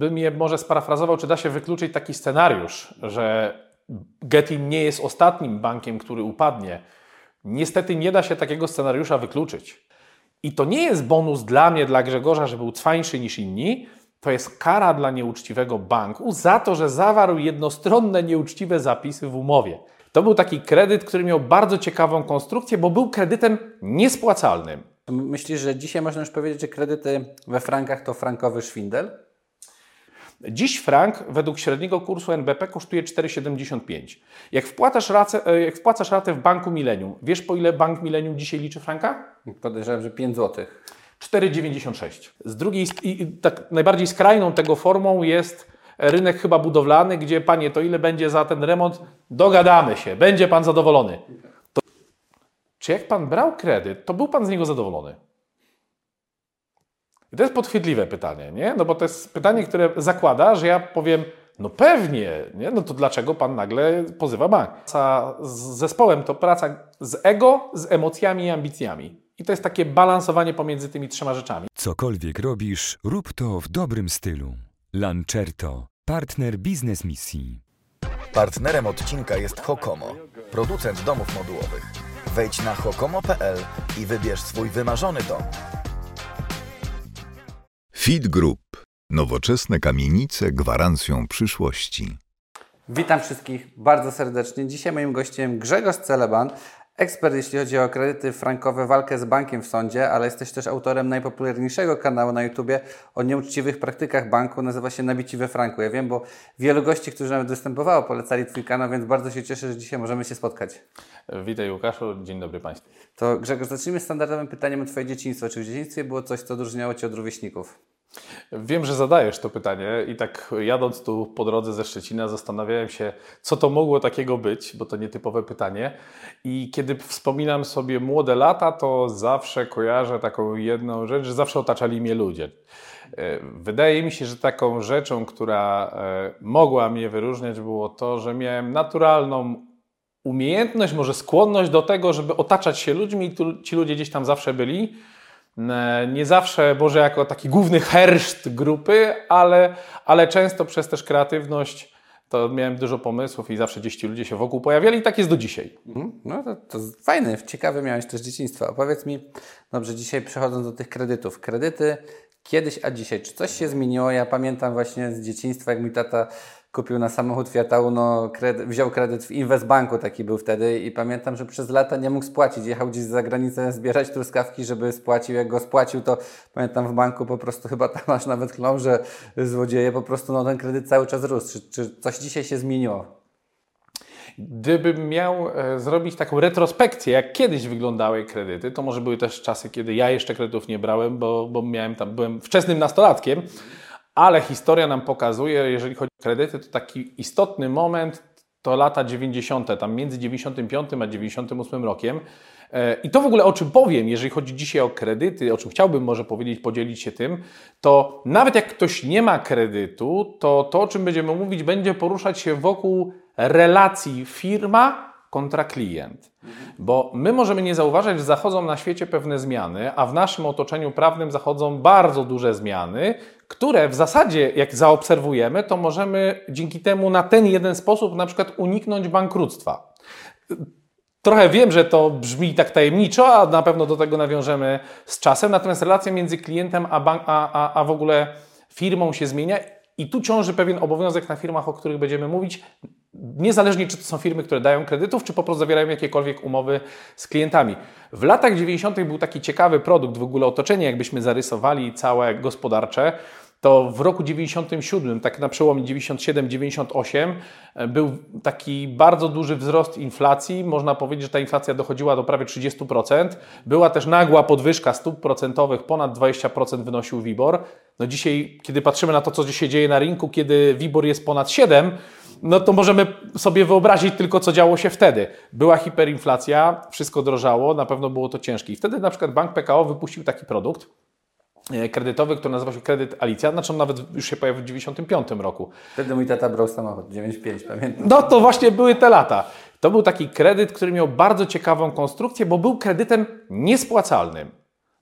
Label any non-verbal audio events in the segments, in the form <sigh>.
Bym je może sparafrazował, czy da się wykluczyć taki scenariusz, że Getin nie jest ostatnim bankiem, który upadnie. Niestety nie da się takiego scenariusza wykluczyć. I to nie jest bonus dla mnie, dla Grzegorza, że był cwańszy niż inni. To jest kara dla nieuczciwego banku za to, że zawarł jednostronne nieuczciwe zapisy w umowie. To był taki kredyt, który miał bardzo ciekawą konstrukcję, bo był kredytem niespłacalnym. Myślisz, że dzisiaj można już powiedzieć, że kredyty we frankach to frankowy szwindel? Dziś frank według średniego kursu NBP kosztuje 4,75. Jak wpłacasz, ratę, e, jak wpłacasz ratę w banku Millennium, wiesz po ile bank Millennium dzisiaj liczy franka? Podejrzewam, że 5 zł. 4,96. Z drugiej, i tak najbardziej skrajną tego formą jest rynek chyba budowlany, gdzie panie, to ile będzie za ten remont? Dogadamy się, będzie pan zadowolony. To, czy jak pan brał kredyt, to był pan z niego zadowolony? I to jest podchwytliwe pytanie, nie? No bo to jest pytanie, które zakłada, że ja powiem, no pewnie, nie? No to dlaczego pan nagle pozywa bank? Praca z zespołem to praca z ego, z emocjami i ambicjami. I to jest takie balansowanie pomiędzy tymi trzema rzeczami. Cokolwiek robisz, rób to w dobrym stylu. Lancerto, partner biznes misji. Partnerem odcinka jest Hokomo, producent domów modułowych. Wejdź na hokomo.pl i wybierz swój wymarzony dom. Feed Group. Nowoczesne kamienice gwarancją przyszłości. Witam wszystkich bardzo serdecznie. Dzisiaj moim gościem Grzegorz Celeban, ekspert jeśli chodzi o kredyty frankowe, walkę z bankiem w sądzie, ale jesteś też autorem najpopularniejszego kanału na YouTubie o nieuczciwych praktykach banku, nazywa się Nabici we Franku. Ja wiem, bo wielu gości, którzy nawet występowało, polecali Twój kanał, więc bardzo się cieszę, że dzisiaj możemy się spotkać. Witaj Łukaszu, dzień dobry Państwu. To Grzegorz, zacznijmy standardowym pytaniem o Twoje dzieciństwo. Czy w dzieciństwie było coś, co odróżniało Cię od rówieśników? Wiem, że zadajesz to pytanie i tak jadąc tu po drodze ze Szczecina zastanawiałem się, co to mogło takiego być, bo to nietypowe pytanie. I kiedy wspominam sobie młode lata, to zawsze kojarzę taką jedną rzecz, że zawsze otaczali mnie ludzie. E, wydaje mi się, że taką rzeczą, która e, mogła mnie wyróżniać, było to, że miałem naturalną umiejętność, może skłonność do tego, żeby otaczać się ludźmi i ci ludzie gdzieś tam zawsze byli. E, nie zawsze, może jako taki główny herszt grupy, ale, ale często przez też kreatywność to miałem dużo pomysłów i zawsze gdzieś ci ludzie się wokół pojawiali i tak jest do dzisiaj. Mhm. No to, to fajne, ciekawe miałeś też dzieciństwo. Opowiedz mi, dobrze, dzisiaj przechodząc do tych kredytów. Kredyty kiedyś, a dzisiaj, czy coś się zmieniło? Ja pamiętam właśnie z dzieciństwa, jak mi tata kupił na samochód Fiat Uno, kredyt, wziął kredyt w Investbanku, taki był wtedy i pamiętam, że przez lata nie mógł spłacić. Jechał gdzieś za granicę zbierać truskawki, żeby spłacił. Jak go spłacił, to pamiętam w banku po prostu chyba tam masz nawet klą, że złodzieje po prostu no, ten kredyt cały czas rósł. Czy, czy coś dzisiaj się zmieniło? Gdybym miał e, zrobić taką retrospekcję, jak kiedyś wyglądały kredyty, to może były też czasy, kiedy ja jeszcze kredytów nie brałem, bo, bo miałem tam, byłem wczesnym nastolatkiem ale historia nam pokazuje, jeżeli chodzi o kredyty, to taki istotny moment to lata 90., tam między 95 a 98 rokiem. E, I to w ogóle o czym powiem, jeżeli chodzi dzisiaj o kredyty, o czym chciałbym może powiedzieć, podzielić się tym, to nawet jak ktoś nie ma kredytu, to to, o czym będziemy mówić, będzie poruszać się wokół relacji firma kontra klient. Bo my możemy nie zauważać, że zachodzą na świecie pewne zmiany, a w naszym otoczeniu prawnym zachodzą bardzo duże zmiany, które w zasadzie, jak zaobserwujemy, to możemy dzięki temu na ten jeden sposób na przykład uniknąć bankructwa. Trochę wiem, że to brzmi tak tajemniczo, a na pewno do tego nawiążemy z czasem, natomiast relacja między klientem a, bank, a, a, a w ogóle firmą się zmienia i tu ciąży pewien obowiązek na firmach, o których będziemy mówić, niezależnie czy to są firmy, które dają kredytów, czy po prostu zawierają jakiekolwiek umowy z klientami. W latach 90. był taki ciekawy produkt, w ogóle otoczenie, jakbyśmy zarysowali całe gospodarcze, to w roku 97, tak na przełomie 97-98, był taki bardzo duży wzrost inflacji. Można powiedzieć, że ta inflacja dochodziła do prawie 30%. Była też nagła podwyżka stóp procentowych, ponad 20% wynosił WIBOR. No dzisiaj, kiedy patrzymy na to, co się dzieje na rynku, kiedy WIBOR jest ponad 7%, no to możemy sobie wyobrazić tylko, co działo się wtedy. Była hiperinflacja, wszystko drożało, na pewno było to ciężkie. I wtedy na przykład bank PKO wypuścił taki produkt e, kredytowy, który nazywa się kredyt Alicja, znaczy on nawet już się pojawił w 1995 roku. Wtedy mój tata brał samochód, 9,5 pamiętam. No to właśnie były te lata. To był taki kredyt, który miał bardzo ciekawą konstrukcję, bo był kredytem niespłacalnym.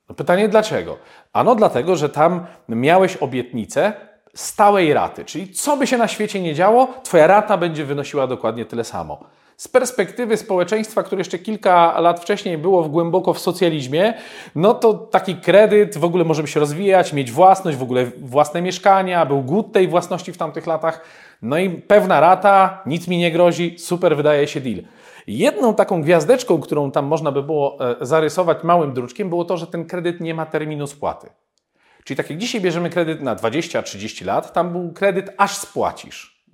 No pytanie dlaczego? Ano dlatego, że tam miałeś obietnicę, stałej raty, czyli co by się na świecie nie działo, Twoja rata będzie wynosiła dokładnie tyle samo. Z perspektywy społeczeństwa, które jeszcze kilka lat wcześniej było w głęboko w socjalizmie, no to taki kredyt w ogóle może się rozwijać, mieć własność, w ogóle własne mieszkania, był głód tej własności w tamtych latach. No i pewna rata, nic mi nie grozi, super wydaje się deal. Jedną taką gwiazdeczką, którą tam można by było e, zarysować małym druczkiem, było to, że ten kredyt nie ma terminu spłaty. Czyli tak jak dzisiaj bierzemy kredyt na 20-30 lat, tam był kredyt aż spłacisz.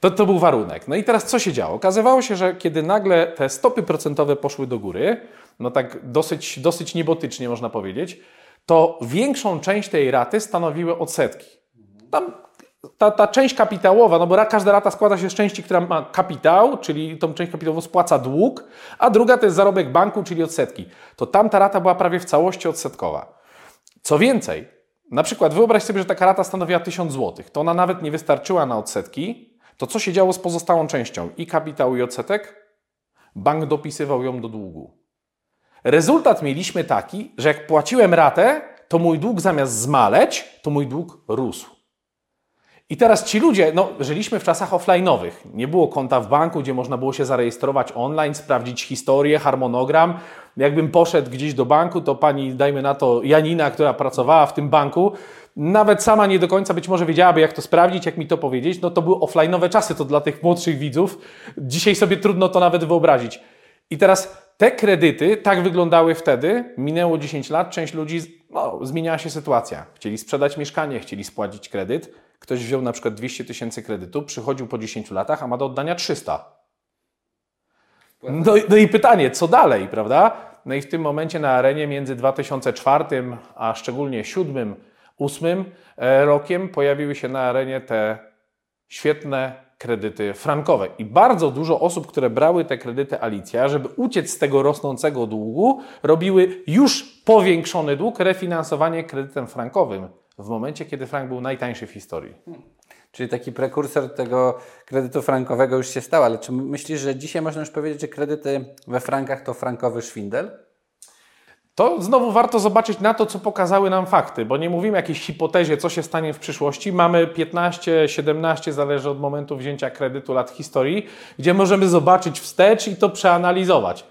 To, to był warunek. No i teraz co się działo? Okazywało się, że kiedy nagle te stopy procentowe poszły do góry, no tak dosyć, dosyć niebotycznie można powiedzieć, to większą część tej raty stanowiły odsetki. Tam ta, ta część kapitałowa, no bo każda rata składa się z części, która ma kapitał, czyli tą część kapitałową spłaca dług, a druga to jest zarobek banku, czyli odsetki. To tamta rata była prawie w całości odsetkowa. Co więcej, na przykład wyobraź sobie, że taka rata stanowiła 1000 zł, to ona nawet nie wystarczyła na odsetki, to co się działo z pozostałą częścią i kapitału i odsetek? Bank dopisywał ją do długu. Rezultat mieliśmy taki, że jak płaciłem ratę, to mój dług zamiast zmaleć, to mój dług rósł. I teraz ci ludzie, no, żyliśmy w czasach offline'owych. Nie było konta w banku, gdzie można było się zarejestrować online, sprawdzić historię, harmonogram. Jakbym poszedł gdzieś do banku, to pani, dajmy na to, Janina, która pracowała w tym banku, nawet sama nie do końca być może wiedziałaby, jak to sprawdzić, jak mi to powiedzieć. No to były offline'owe czasy, to dla tych młodszych widzów. Dzisiaj sobie trudno to nawet wyobrazić. I teraz te kredyty tak wyglądały wtedy. Minęło 10 lat, część ludzi, no, zmieniała się sytuacja. Chcieli sprzedać mieszkanie, chcieli spłacić kredyt Ktoś wziął na przykład 200 tysięcy kredytu, przychodził po 10 latach, a ma do oddania 300. No, no i pytanie, co dalej, prawda? No i w tym momencie na arenie między 2004 a szczególnie 2007, 2008 e, rokiem pojawiły się na arenie te świetne kredyty frankowe. I bardzo dużo osób, które brały te kredyty Alicja, żeby uciec z tego rosnącego długu, robiły już powiększony dług, refinansowanie kredytem frankowym w momencie, kiedy frank był najtańszy w historii. Hmm. Czyli taki prekursor tego kredytu frankowego już się stał, ale czy myślisz, że dzisiaj można już powiedzieć, że kredyty we frankach to frankowy szwindel? To znowu warto zobaczyć na to, co pokazały nam fakty, bo nie mówimy jakiejś hipotezie, co się stanie w przyszłości. Mamy 15, 17, zależy od momentu wzięcia kredytu lat historii, gdzie możemy zobaczyć wstecz i to przeanalizować.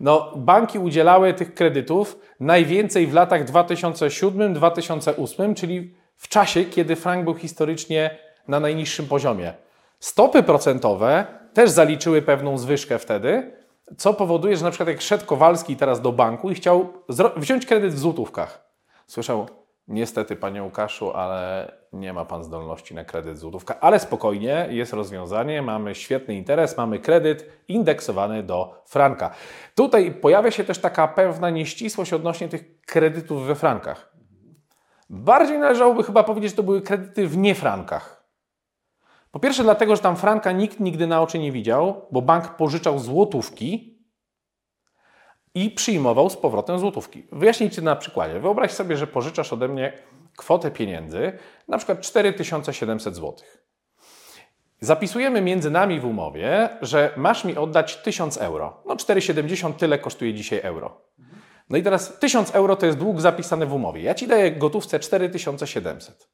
No, banki udzielały tych kredytów najwięcej w latach 2007-2008, czyli w czasie, kiedy frank był historycznie na najniższym poziomie. Stopy procentowe też zaliczyły pewną zwyżkę wtedy, co powoduje, że na przykład jak szedł Kowalski teraz do banku i chciał wziąć kredyt w złotówkach, słyszał, niestety panie Łukaszu, ale nie ma pan zdolności na kredyt złotówka, ale spokojnie, jest rozwiązanie, mamy świetny interes, mamy kredyt indeksowany do franka. Tutaj pojawia się też taka pewna nieścisłość odnośnie tych kredytów we frankach. Bardziej należałoby chyba powiedzieć, że to były kredyty w niefrankach. Po pierwsze dlatego, że tam franka nikt nigdy na oczy nie widział, bo bank pożyczał złotówki i przyjmował z powrotem złotówki. Wyjaśnijcie na przykładzie. Wyobraź sobie, że pożyczasz ode mnie kwotę pieniędzy, na przykład 4700 zł. Zapisujemy między nami w umowie, że masz mi oddać 1000 euro. No 4,70 tyle kosztuje dzisiaj euro. No i teraz 1000 euro to jest dług zapisany w umowie. Ja ci daję gotówce 4700.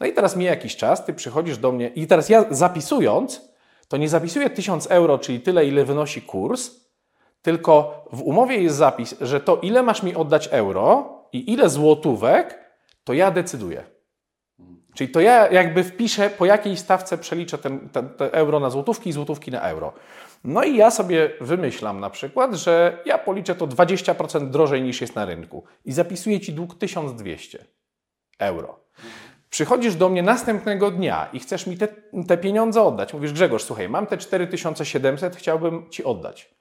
No i teraz mija jakiś czas, ty przychodzisz do mnie i teraz ja zapisując, to nie zapisuję 1000 euro, czyli tyle, ile wynosi kurs, tylko w umowie jest zapis, że to ile masz mi oddać euro i ile złotówek, to ja decyduję. Czyli to ja jakby wpiszę, po jakiej stawce przeliczę ten, ten, te euro na złotówki i złotówki na euro. No i ja sobie wymyślam na przykład, że ja policzę to 20% drożej niż jest na rynku i zapisuję Ci dług 1200 euro. Przychodzisz do mnie następnego dnia i chcesz mi te, te pieniądze oddać. Mówisz, Grzegorz, słuchaj, mam te 4700, chciałbym Ci oddać.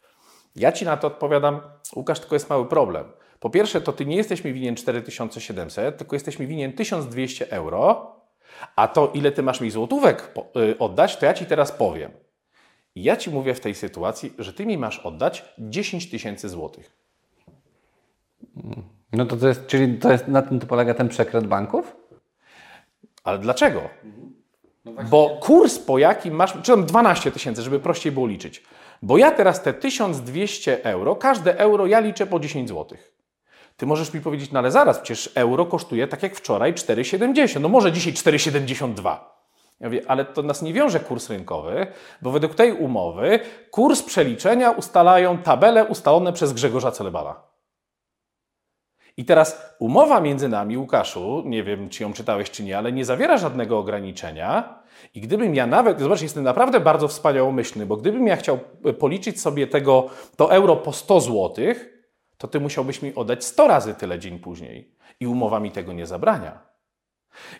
Ja Ci na to odpowiadam, Łukasz, tylko jest mały problem. Po pierwsze, to Ty nie jesteś mi winien 4700, tylko jesteś mi winien 1200 euro, a to ile Ty masz mi złotówek y, oddać, to ja Ci teraz powiem. ja Ci mówię w tej sytuacji, że Ty mi masz oddać 10 tysięcy złotych. No to, to jest, czyli to jest, na tym to polega ten przekręt banków? Ale dlaczego? No Bo kurs, po jakim masz, czy tam 12 tysięcy, żeby prościej było liczyć. Bo ja teraz te 1200 euro, każde euro ja liczę po 10 zł. Ty możesz mi powiedzieć, no ale zaraz, przecież euro kosztuje tak jak wczoraj 4,70. No ale zaraz, przecież euro kosztuje tak jak wczoraj 4,70. No może dzisiaj 4,72. Ja mówię, ale to nas nie wiąże kurs rynkowy, bo według tej umowy kurs przeliczenia ustalają tabele ustalone przez Grzegorza Celebala. I teraz umowa między nami, Łukaszu, nie wiem, czy ją czytałeś, czy nie, ale nie zawiera żadnego ograniczenia. I gdybym ja nawet, zobacz, jestem naprawdę bardzo wspaniałomyślny, bo gdybym ja chciał policzyć sobie tego, to euro po 100 zł, to ty musiałbyś mi oddać 100 razy tyle dzień później. I umowa mi tego nie zabrania.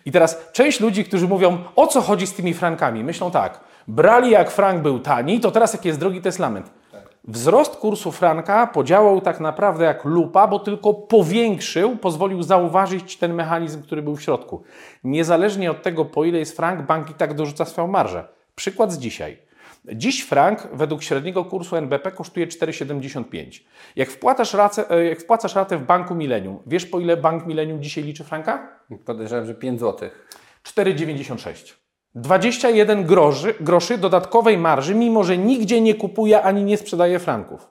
I teraz część ludzi, którzy mówią, o co chodzi z tymi frankami, myślą tak, brali jak frank był tani, to teraz jak jest drogi, to jest lament. Wzrost kursu franka podziałał tak naprawdę jak lupa, bo tylko powiększył, pozwolił zauważyć ten mechanizm, który był w środku. Niezależnie od tego, po ile jest frank, bank i tak dorzuca swoją marżę. Przykład z dzisiaj. Dziś frank według średniego kursu NBP kosztuje 4,75. Jak, wpłacasz ratę, e, jak wpłacasz ratę w banku Millennium, wiesz po ile bank Millennium dzisiaj liczy franka? Podejrzewam, że 5 zł. 4,96. 21 groszy, groszy dodatkowej marży, mimo że nigdzie nie kupuje ani nie sprzedaje franków.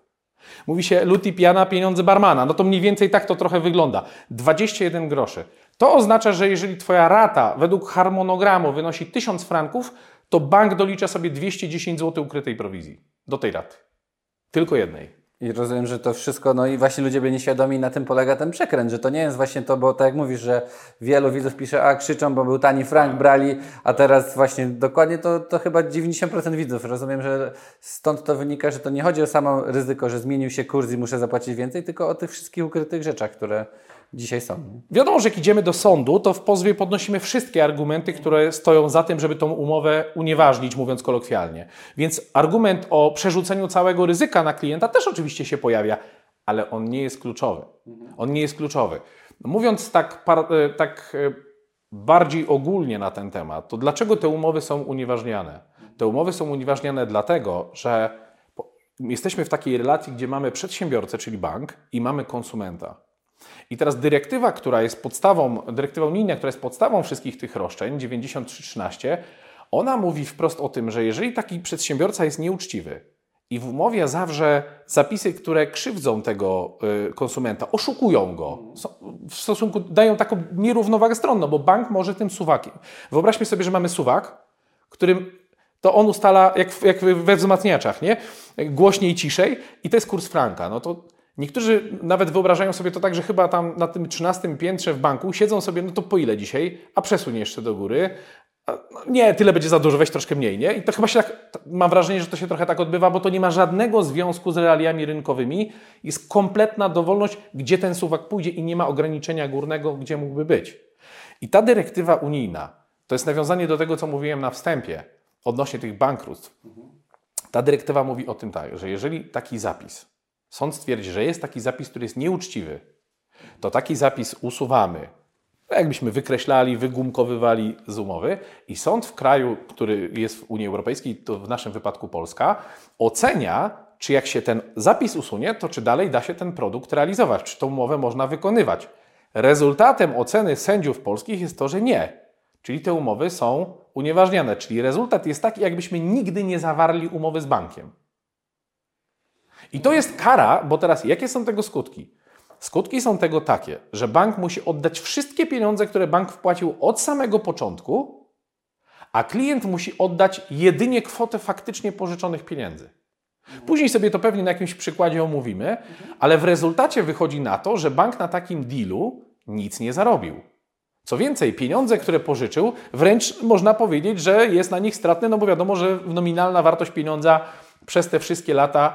Mówi się luti piana, pieniądze barmana. No to mniej więcej tak to trochę wygląda. 21 groszy. To oznacza, że jeżeli Twoja rata według harmonogramu wynosi 1000 franków, to bank dolicza sobie 210 zł ukrytej prowizji do tej raty. Tylko jednej. I rozumiem, że to wszystko, no i właśnie ludzie byli nieświadomi, na tym polega ten przekręt, że to nie jest właśnie to, bo tak jak mówisz, że wielu widzów pisze, a krzyczą, bo był tani frank, brali, a teraz właśnie dokładnie to, to chyba 90% widzów. Rozumiem, że stąd to wynika, że to nie chodzi o samo ryzyko, że zmienił się kurs i muszę zapłacić więcej, tylko o tych wszystkich ukrytych rzeczach, które dzisiaj są. Wiadomo, że jak idziemy do sądu, to w pozwie podnosimy wszystkie argumenty, które stoją za tym, żeby tą umowę unieważnić, mówiąc kolokwialnie. Więc argument o przerzuceniu całego ryzyka na klienta też oczywiście się pojawia, ale on nie jest kluczowy. On nie jest kluczowy. Mówiąc tak, e, tak e, bardziej ogólnie na ten temat, to dlaczego te umowy są unieważniane? Te umowy są unieważniane dlatego, że jesteśmy w takiej relacji, gdzie mamy przedsiębiorcę, czyli bank, i mamy konsumenta. I teraz dyrektywa, która jest podstawą, dyrektywa unijna, która jest podstawą wszystkich tych roszczeń, 9313, ona mówi wprost o tym, że jeżeli taki przedsiębiorca jest nieuczciwy i w umowie zawrze zapisy, które krzywdzą tego y, konsumenta, oszukują go, w stosunku dają taką nierównowagę stronną, bo bank może tym suwakiem. Wyobraźmy sobie, że mamy suwak, którym to on ustala, jak, jak we wzmacniaczach, nie? Głośniej, ciszej i to jest kurs franka. No to Niektórzy nawet wyobrażają sobie to tak, że chyba tam na tym 13 piętrze w banku siedzą sobie, no to po ile dzisiaj? A przesuń jeszcze do góry. No nie, tyle będzie za dużo, weź troszkę mniej, nie? I to chyba się tak, mam wrażenie, że to się trochę tak odbywa, bo to nie ma żadnego związku z realiami rynkowymi. Jest kompletna dowolność, gdzie ten suwak pójdzie i nie ma ograniczenia górnego, gdzie mógłby być. I ta dyrektywa unijna, to jest nawiązanie do tego, co mówiłem na wstępie, odnośnie tych bankructw. Ta dyrektywa mówi o tym tak, że jeżeli taki zapis sąd stwierdzi, że jest taki zapis, który jest nieuczciwy, to taki zapis usuwamy. Jakbyśmy wykreślali, wygumkowywali z umowy i sąd w kraju, który jest w Unii Europejskiej, to w naszym wypadku Polska, ocenia, czy jak się ten zapis usunie, to czy dalej da się ten produkt realizować, czy tą umowę można wykonywać. Rezultatem oceny sędziów polskich jest to, że nie. Czyli te umowy są unieważniane. Czyli rezultat jest taki, jakbyśmy nigdy nie zawarli umowy z bankiem. I to jest kara, bo teraz jakie są tego skutki? Skutki są tego takie, że bank musi oddać wszystkie pieniądze, które bank wpłacił od samego początku, a klient musi oddać jedynie kwotę faktycznie pożyczonych pieniędzy. Później sobie to pewnie na jakimś przykładzie omówimy, ale w rezultacie wychodzi na to, że bank na takim dealu nic nie zarobił. Co więcej, pieniądze, które pożyczył, wręcz można powiedzieć, że jest na nich stratny, no bo wiadomo, że nominalna wartość pieniądza przez te wszystkie lata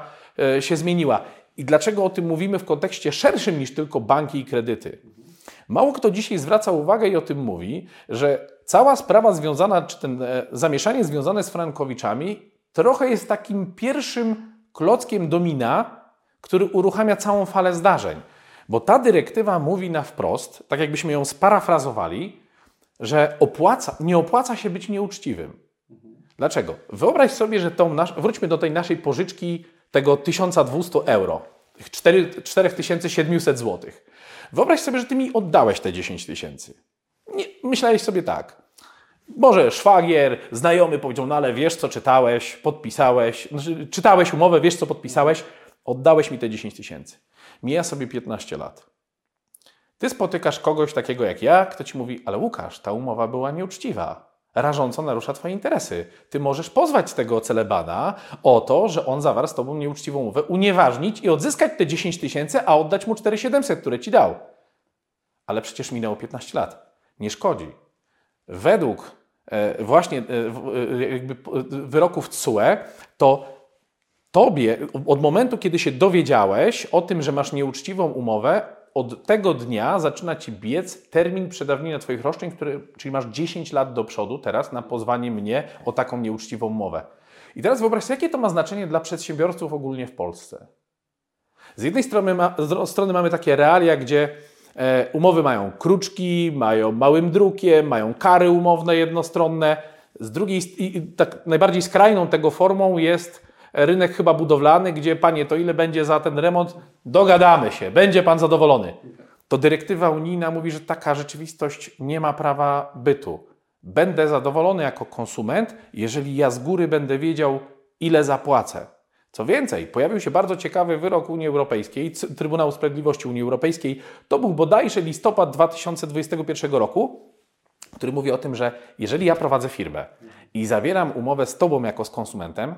się zmieniła. I dlaczego o tym mówimy w kontekście szerszym niż tylko banki i kredyty? Mało kto dzisiaj zwraca uwagę i o tym mówi, że cała sprawa związana, czy ten e, zamieszanie związane z Frankowiczami, trochę jest takim pierwszym klockiem domina, który uruchamia całą falę zdarzeń. Bo ta dyrektywa mówi na wprost, tak jakbyśmy ją sparafrazowali, że opłaca, nie opłaca się być nieuczciwym. Dlaczego? Wyobraź sobie, że tą nasz, wróćmy do tej naszej pożyczki tego 1200 euro, 4700 zł. Wyobraź sobie, że ty mi oddałeś te 10 tysięcy. Myślałeś sobie tak. Może szwagier, znajomy powiedział, no ale wiesz co czytałeś, podpisałeś, znaczy, czytałeś umowę, wiesz co podpisałeś, oddałeś mi te 10 tysięcy. Mija sobie 15 lat. Ty spotykasz kogoś takiego jak ja, kto ci mówi, ale Łukasz, ta umowa była nieuczciwa. Rażąco narusza Twoje interesy. Ty możesz pozwać tego celebana o to, że on zawarł z Tobą nieuczciwą umowę, unieważnić i odzyskać te 10 tysięcy, a oddać mu 4700, które Ci dał. Ale przecież minęło 15 lat. Nie szkodzi. Według e, właśnie e, e, jakby wyroków TSUE, to Tobie od momentu, kiedy się dowiedziałeś o tym, że masz nieuczciwą umowę, od tego dnia zaczyna Ci biec termin przedawnienia Twoich roszczeń, który, czyli masz 10 lat do przodu teraz na pozwanie mnie o taką nieuczciwą umowę. I teraz wyobraź sobie, jakie to ma znaczenie dla przedsiębiorców ogólnie w Polsce. Z jednej strony, ma, z strony mamy takie realia, gdzie e, umowy mają kruczki, mają małym drukiem, mają kary umowne jednostronne. Z drugiej, i tak najbardziej skrajną tego formą jest rynek chyba budowlany, gdzie panie, to ile będzie za ten remont? Dogadamy się, będzie pan zadowolony. To dyrektywa unijna mówi, że taka rzeczywistość nie ma prawa bytu. Będę zadowolony jako konsument, jeżeli ja z góry będę wiedział, ile zapłacę. Co więcej, pojawił się bardzo ciekawy wyrok Unii Europejskiej, Trybunału Sprawiedliwości Unii Europejskiej. To był bodajże listopad 2021 roku, który mówi o tym, że jeżeli ja prowadzę firmę i zawieram umowę z Tobą jako z konsumentem,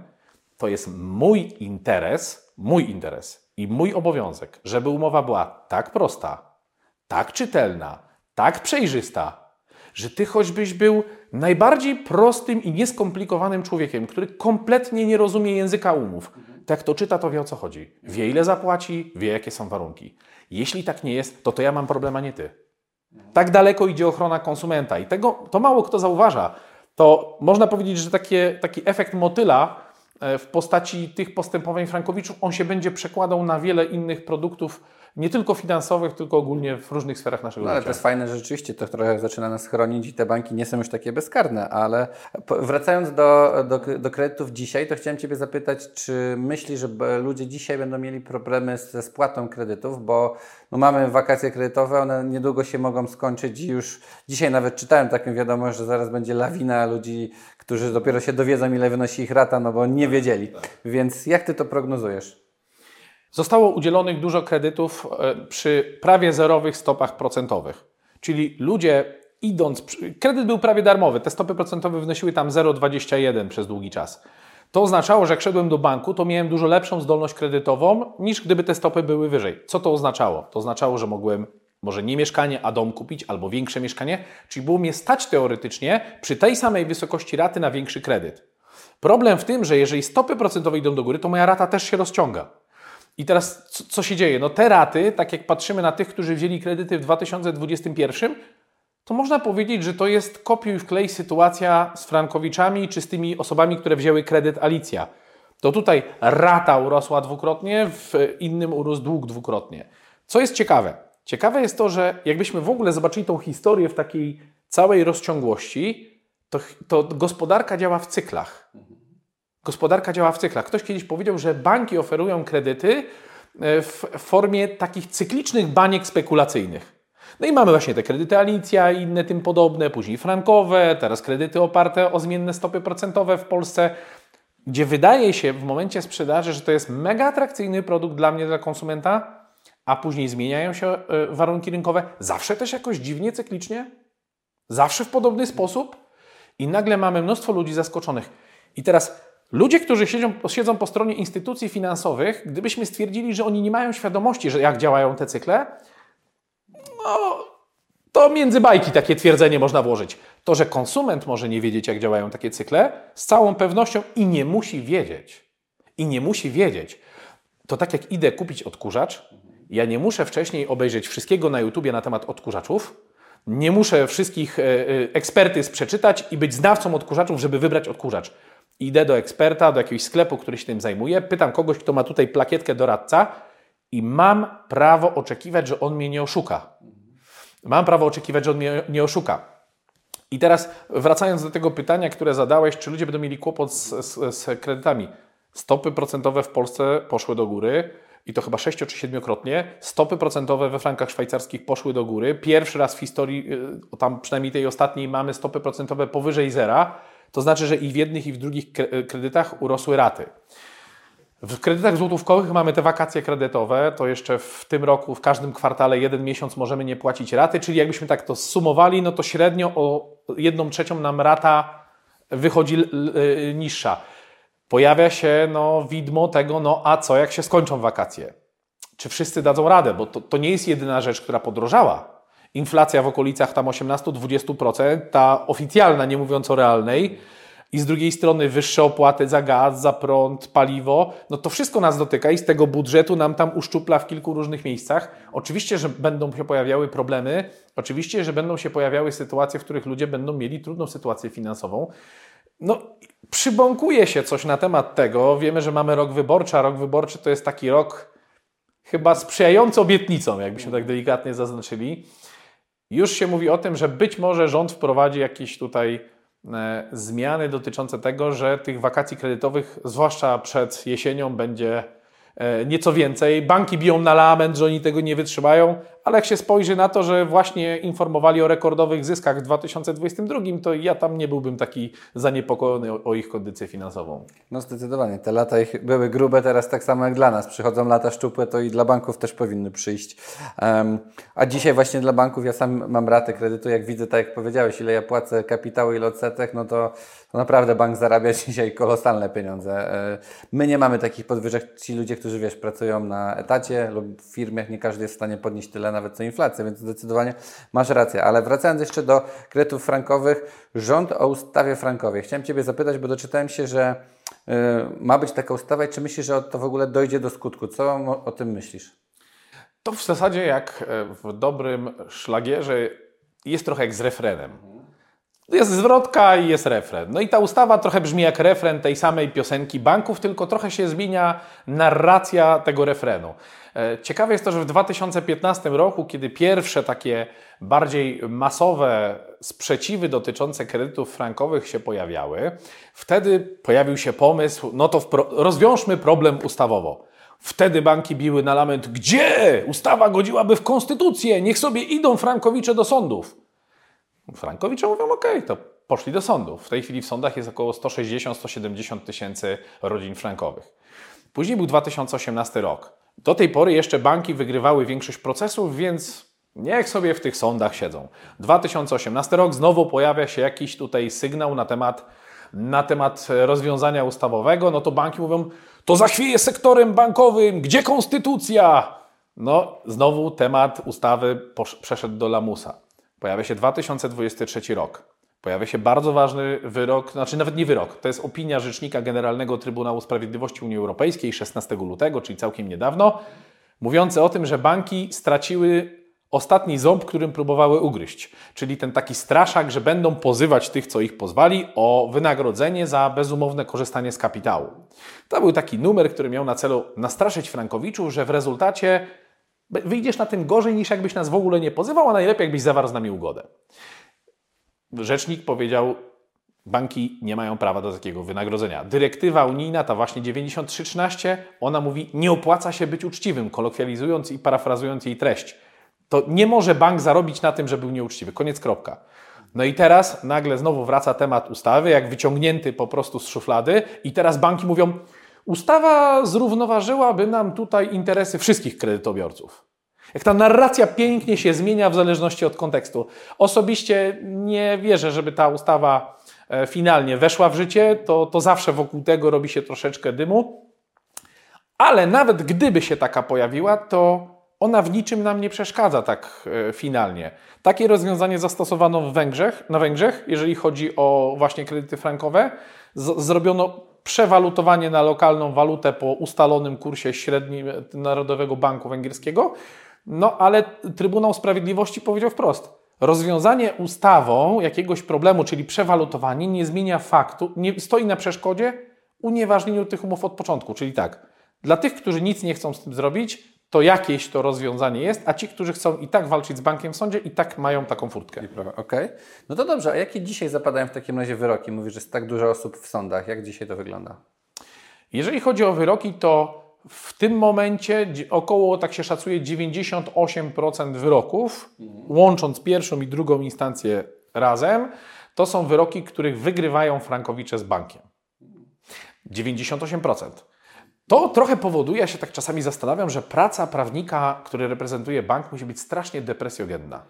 to jest mój interes, mój interes i mój obowiązek, żeby umowa była tak prosta, tak czytelna, tak przejrzysta, że ty choćbyś był najbardziej prostym i nieskomplikowanym człowiekiem, który kompletnie nie rozumie języka umów, to jak to czyta, to wie o co chodzi. Wie ile zapłaci, wie jakie są warunki. Jeśli tak nie jest, to to ja mam problem, a nie ty. Tak daleko idzie ochrona konsumenta i tego to mało kto zauważa. To można powiedzieć, że takie, taki efekt motyla w postaci tych postępowań frankowiczów, on się będzie przekładał na wiele innych produktów, nie tylko finansowych, tylko ogólnie w różnych sferach naszego no, ale życia. Ale to jest fajne, że rzeczywiście to trochę zaczyna nas chronić i te banki nie są już takie bezkarne, ale wracając do, do, do kredytów dzisiaj, to chciałem Ciebie zapytać, czy myślisz, że ludzie dzisiaj będą mieli problemy ze spłatą kredytów, bo no mamy wakacje kredytowe, one niedługo się mogą skończyć i już dzisiaj nawet czytałem taką wiadomość, że zaraz będzie lawina ludzi, którzy dopiero się dowiedzą, ile wynosi ich rata, no bo nie wiedzieli. Więc jak Ty to prognozujesz? Zostało udzielonych dużo kredytów e, przy prawie zerowych stopach procentowych. Czyli ludzie idąc, kredyt był prawie darmowy, te stopy procentowe wynosiły tam 0,21 przez długi czas. To oznaczało, że jak szedłem do banku, to miałem dużo lepszą zdolność kredytową niż gdyby te stopy były wyżej. Co to oznaczało? To oznaczało, że mogłem może nie mieszkanie, a dom kupić albo większe mieszkanie, czyli było mnie stać teoretycznie przy tej samej wysokości raty na większy kredyt. Problem w tym, że jeżeli stopy procentowe idą do góry, to moja rata też się rozciąga. I teraz co, co się dzieje? No te raty, tak jak patrzymy na tych, którzy wzięli kredyty w 2021, to można powiedzieć, że to jest kopiuj wklej sytuacja z Frankowiczami czy z tymi osobami, które wzięły kredyt Alicja. To tutaj rata urosła dwukrotnie, w innym urósł dług dwukrotnie. Co jest ciekawe? Ciekawe jest to, że jakbyśmy w ogóle zobaczyli tą historię w takiej całej rozciągłości, to, to gospodarka działa w cyklach. Gospodarka działa w cyklach. Ktoś kiedyś powiedział, że banki oferują kredyty e, w formie takich cyklicznych baniek spekulacyjnych. No i mamy właśnie te kredyty Alicja i inne tym podobne, później frankowe, teraz kredyty oparte o zmienne stopy procentowe w Polsce, gdzie wydaje się w momencie sprzedaży, że to jest mega atrakcyjny produkt dla mnie, dla konsumenta, a później zmieniają się e, warunki rynkowe, zawsze też jakoś dziwnie, cyklicznie, zawsze w podobny sposób i nagle mamy mnóstwo ludzi zaskoczonych. I teraz ludzie, którzy siedzą, siedzą po stronie instytucji finansowych, gdybyśmy stwierdzili, że oni nie mają świadomości, że jak działają te cykle, no, to między bajki takie twierdzenie można włożyć. To, że konsument może nie wiedzieć, jak działają takie cykle, z całą pewnością i nie musi wiedzieć. I nie musi wiedzieć. To tak jak idę kupić odkurzacz, ja nie muszę wcześniej obejrzeć wszystkiego na YouTubie na temat odkurzaczów, nie muszę wszystkich e, e, ekspertyz przeczytać i być znawcą odkurzaczów, żeby wybrać odkurzacz. Idę do eksperta, do jakiegoś sklepu, który się tym zajmuje, pytam kogoś, kto ma tutaj plakietkę doradca i mam prawo oczekiwać, że on mnie nie oszuka. Mam prawo oczekiwać, że on mnie nie oszuka. I teraz wracając do tego pytania, które zadałeś, czy ludzie będą mieli kłopot z, z, z kredytami. Stopy procentowe w Polsce poszły do góry i to chyba sześcio czy siedmiokrotnie. Stopy procentowe we frankach szwajcarskich poszły do góry. Pierwszy raz w historii, y, tam przynajmniej tej ostatniej, mamy stopy procentowe powyżej zera. To znaczy, że i w jednych, i w drugich kredytach urosły raty. W kredytach złotówkowych mamy te wakacje kredytowe, to jeszcze w tym roku, w każdym kwartale jeden miesiąc możemy nie płacić raty, czyli jakbyśmy tak to sumowali, no to średnio o jedną trzecią nam rata wychodzi y, niższa. Pojawia się no, widmo tego, no a co jak się skończą wakacje? Czy wszyscy dadzą radę? Bo to, to nie jest jedyna rzecz, która podrożała. Inflacja w okolicach tam 18-20%, ta oficjalna, nie mówiąc o realnej, i z drugiej strony wyższe opłaty za gaz, za prąd, paliwo, no to wszystko nas dotyka i z tego budżetu nam tam uszczupla w kilku różnych miejscach. Oczywiście, że będą się pojawiały problemy, oczywiście, że będą się pojawiały sytuacje, w których ludzie będą mieli trudną sytuację finansową. No, przybąkuje się coś na temat tego. Wiemy, że mamy rok wyborczy, a rok wyborczy to jest taki rok chyba sprzyjający obietnicom, jakbyśmy tak delikatnie zaznaczyli. Już się mówi o tym, że być może rząd wprowadzi jakieś tutaj E, zmiany dotyczące tego, że tych wakacji kredytowych, zwłaszcza przed jesienią, będzie e, nieco więcej. Banki biją na lament, że oni tego nie wytrzymają, ale jak się spojrzy na to, że właśnie informowali o rekordowych zyskach w 2022, to ja tam nie byłbym taki zaniepokojony o, o ich kondycję finansową. No zdecydowanie. Te lata ich były grube, teraz tak samo jak dla nas. Przychodzą lata szczupłe, to i dla banków też powinny przyjść. Um, a dzisiaj właśnie dla banków, ja sam mam ratę kredytu, jak widzę, tak jak powiedziałeś, ile ja płacę kapitału, ile odsetek, no to, to naprawdę bank zarabia <laughs> dzisiaj kolosalne pieniądze. E, my nie mamy takich podwyżek. Ci ludzie, którzy wiesz, pracują na etacie lub w firmach, nie każdy jest w stanie podnieść tyle nawet co inflacja, więc zdecydowanie masz rację. Ale wracając jeszcze do kredytów frankowych, rząd o ustawie frankowej. Chciałem Ciebie zapytać, bo doczytałem się, że y, ma być taka ustawa i czy myślisz, że to w ogóle dojdzie do skutku? Co o, o tym myślisz? To w zasadzie jak e, w dobrym szlagierze jest trochę jak z refrenem. Jest zwrotka i jest refren. No i ta ustawa trochę brzmi jak refren tej samej piosenki banków, tylko trochę się zmienia narracja tego refrenu. E, ciekawe jest to, że w 2015 roku, kiedy pierwsze takie bardziej masowe sprzeciwy dotyczące kredytów frankowych się pojawiały, wtedy pojawił się pomysł, no to rozwiążmy problem ustawowo. Wtedy banki biły na lament, gdzie ustawa godziłaby w konstytucję, niech sobie idą frankowicze do sądów. Frankowicze mówią, ok, to poszli do sądów. W tej chwili w sądach jest około 160-170 tysięcy rodzin frankowych. Później był 2018 rok. Do tej pory jeszcze banki wygrywały większość procesów, więc niech sobie w tych sądach siedzą. 2018 rok znowu pojawia się jakiś tutaj sygnał na temat, na temat rozwiązania ustawowego. No to banki mówią, to zachwieje sektorem bankowym, gdzie konstytucja? No, znowu temat ustawy przeszedł do lamusa. Pojawia się 2023 rok. Pojawia się bardzo ważny wyrok, znaczy nawet nie wyrok, to jest opinia Rzecznika Generalnego Trybunału Sprawiedliwości Unii Europejskiej 16 lutego, czyli całkiem niedawno, mówiący o tym, że banki straciły ostatni ząb, którym próbowały ugryźć. Czyli ten taki straszak, że będą pozywać tych, co ich pozwali, o wynagrodzenie za bezumowne korzystanie z kapitału. To był taki numer, który miał na celu nastraszyć Frankowiczów, że w rezultacie wyjdziesz na tym gorzej niż jakbyś nas w ogóle nie pozywał, a najlepiej jakbyś zawarł z nami ugodę. Rzecznik powiedział, banki nie mają prawa do takiego wynagrodzenia. Dyrektywa unijna, ta właśnie 9313, ona mówi, nie opłaca się być uczciwym, kolokwializując i parafrazując jej treść. To nie może bank zarobić na tym, że był nieuczciwy. Koniec, kropka. No i teraz nagle znowu wraca temat ustawy, jak wyciągnięty po prostu z szuflady i teraz banki mówią, Ustawa zrównoważyłaby nam tutaj interesy wszystkich kredytobiorców. Jak ta narracja pięknie się zmienia w zależności od kontekstu. Osobiście nie wierzę, żeby ta ustawa e, finalnie weszła w życie, to, to zawsze wokół tego robi się troszeczkę dymu. Ale nawet gdyby się taka pojawiła, to ona w niczym nam nie przeszkadza tak e, finalnie. Takie rozwiązanie zastosowano w Węgrzech, na Węgrzech, jeżeli chodzi o właśnie kredyty frankowe. Z, zrobiono przewalutowanie na lokalną walutę po ustalonym kursie średnim Narodowego Banku Węgierskiego. No ale Trybunał Sprawiedliwości powiedział wprost: rozwiązanie ustawą jakiegoś problemu, czyli przewalutowanie, nie zmienia faktu, nie stoi na przeszkodzie unieważnieniu tych umów od początku. Czyli tak, dla tych, którzy nic nie chcą z tym zrobić, to jakieś to rozwiązanie jest, a ci, którzy chcą i tak walczyć z bankiem w sądzie, i tak mają taką furtkę. Okej. Okay. No to dobrze, a jakie dzisiaj zapadają w takim razie wyroki? Mówisz, że jest tak dużo osób w sądach. Jak dzisiaj to wygląda? Jeżeli chodzi o wyroki, to w tym momencie około, tak się szacuje, 98% wyroków, mhm. łącząc pierwszą i drugą instancję razem, to są wyroki, których wygrywają frankowicze z bankiem. 98%. To trochę powoduje, ja się tak czasami zastanawiam, że praca prawnika, który reprezentuje bank, musi być strasznie depresjogenna.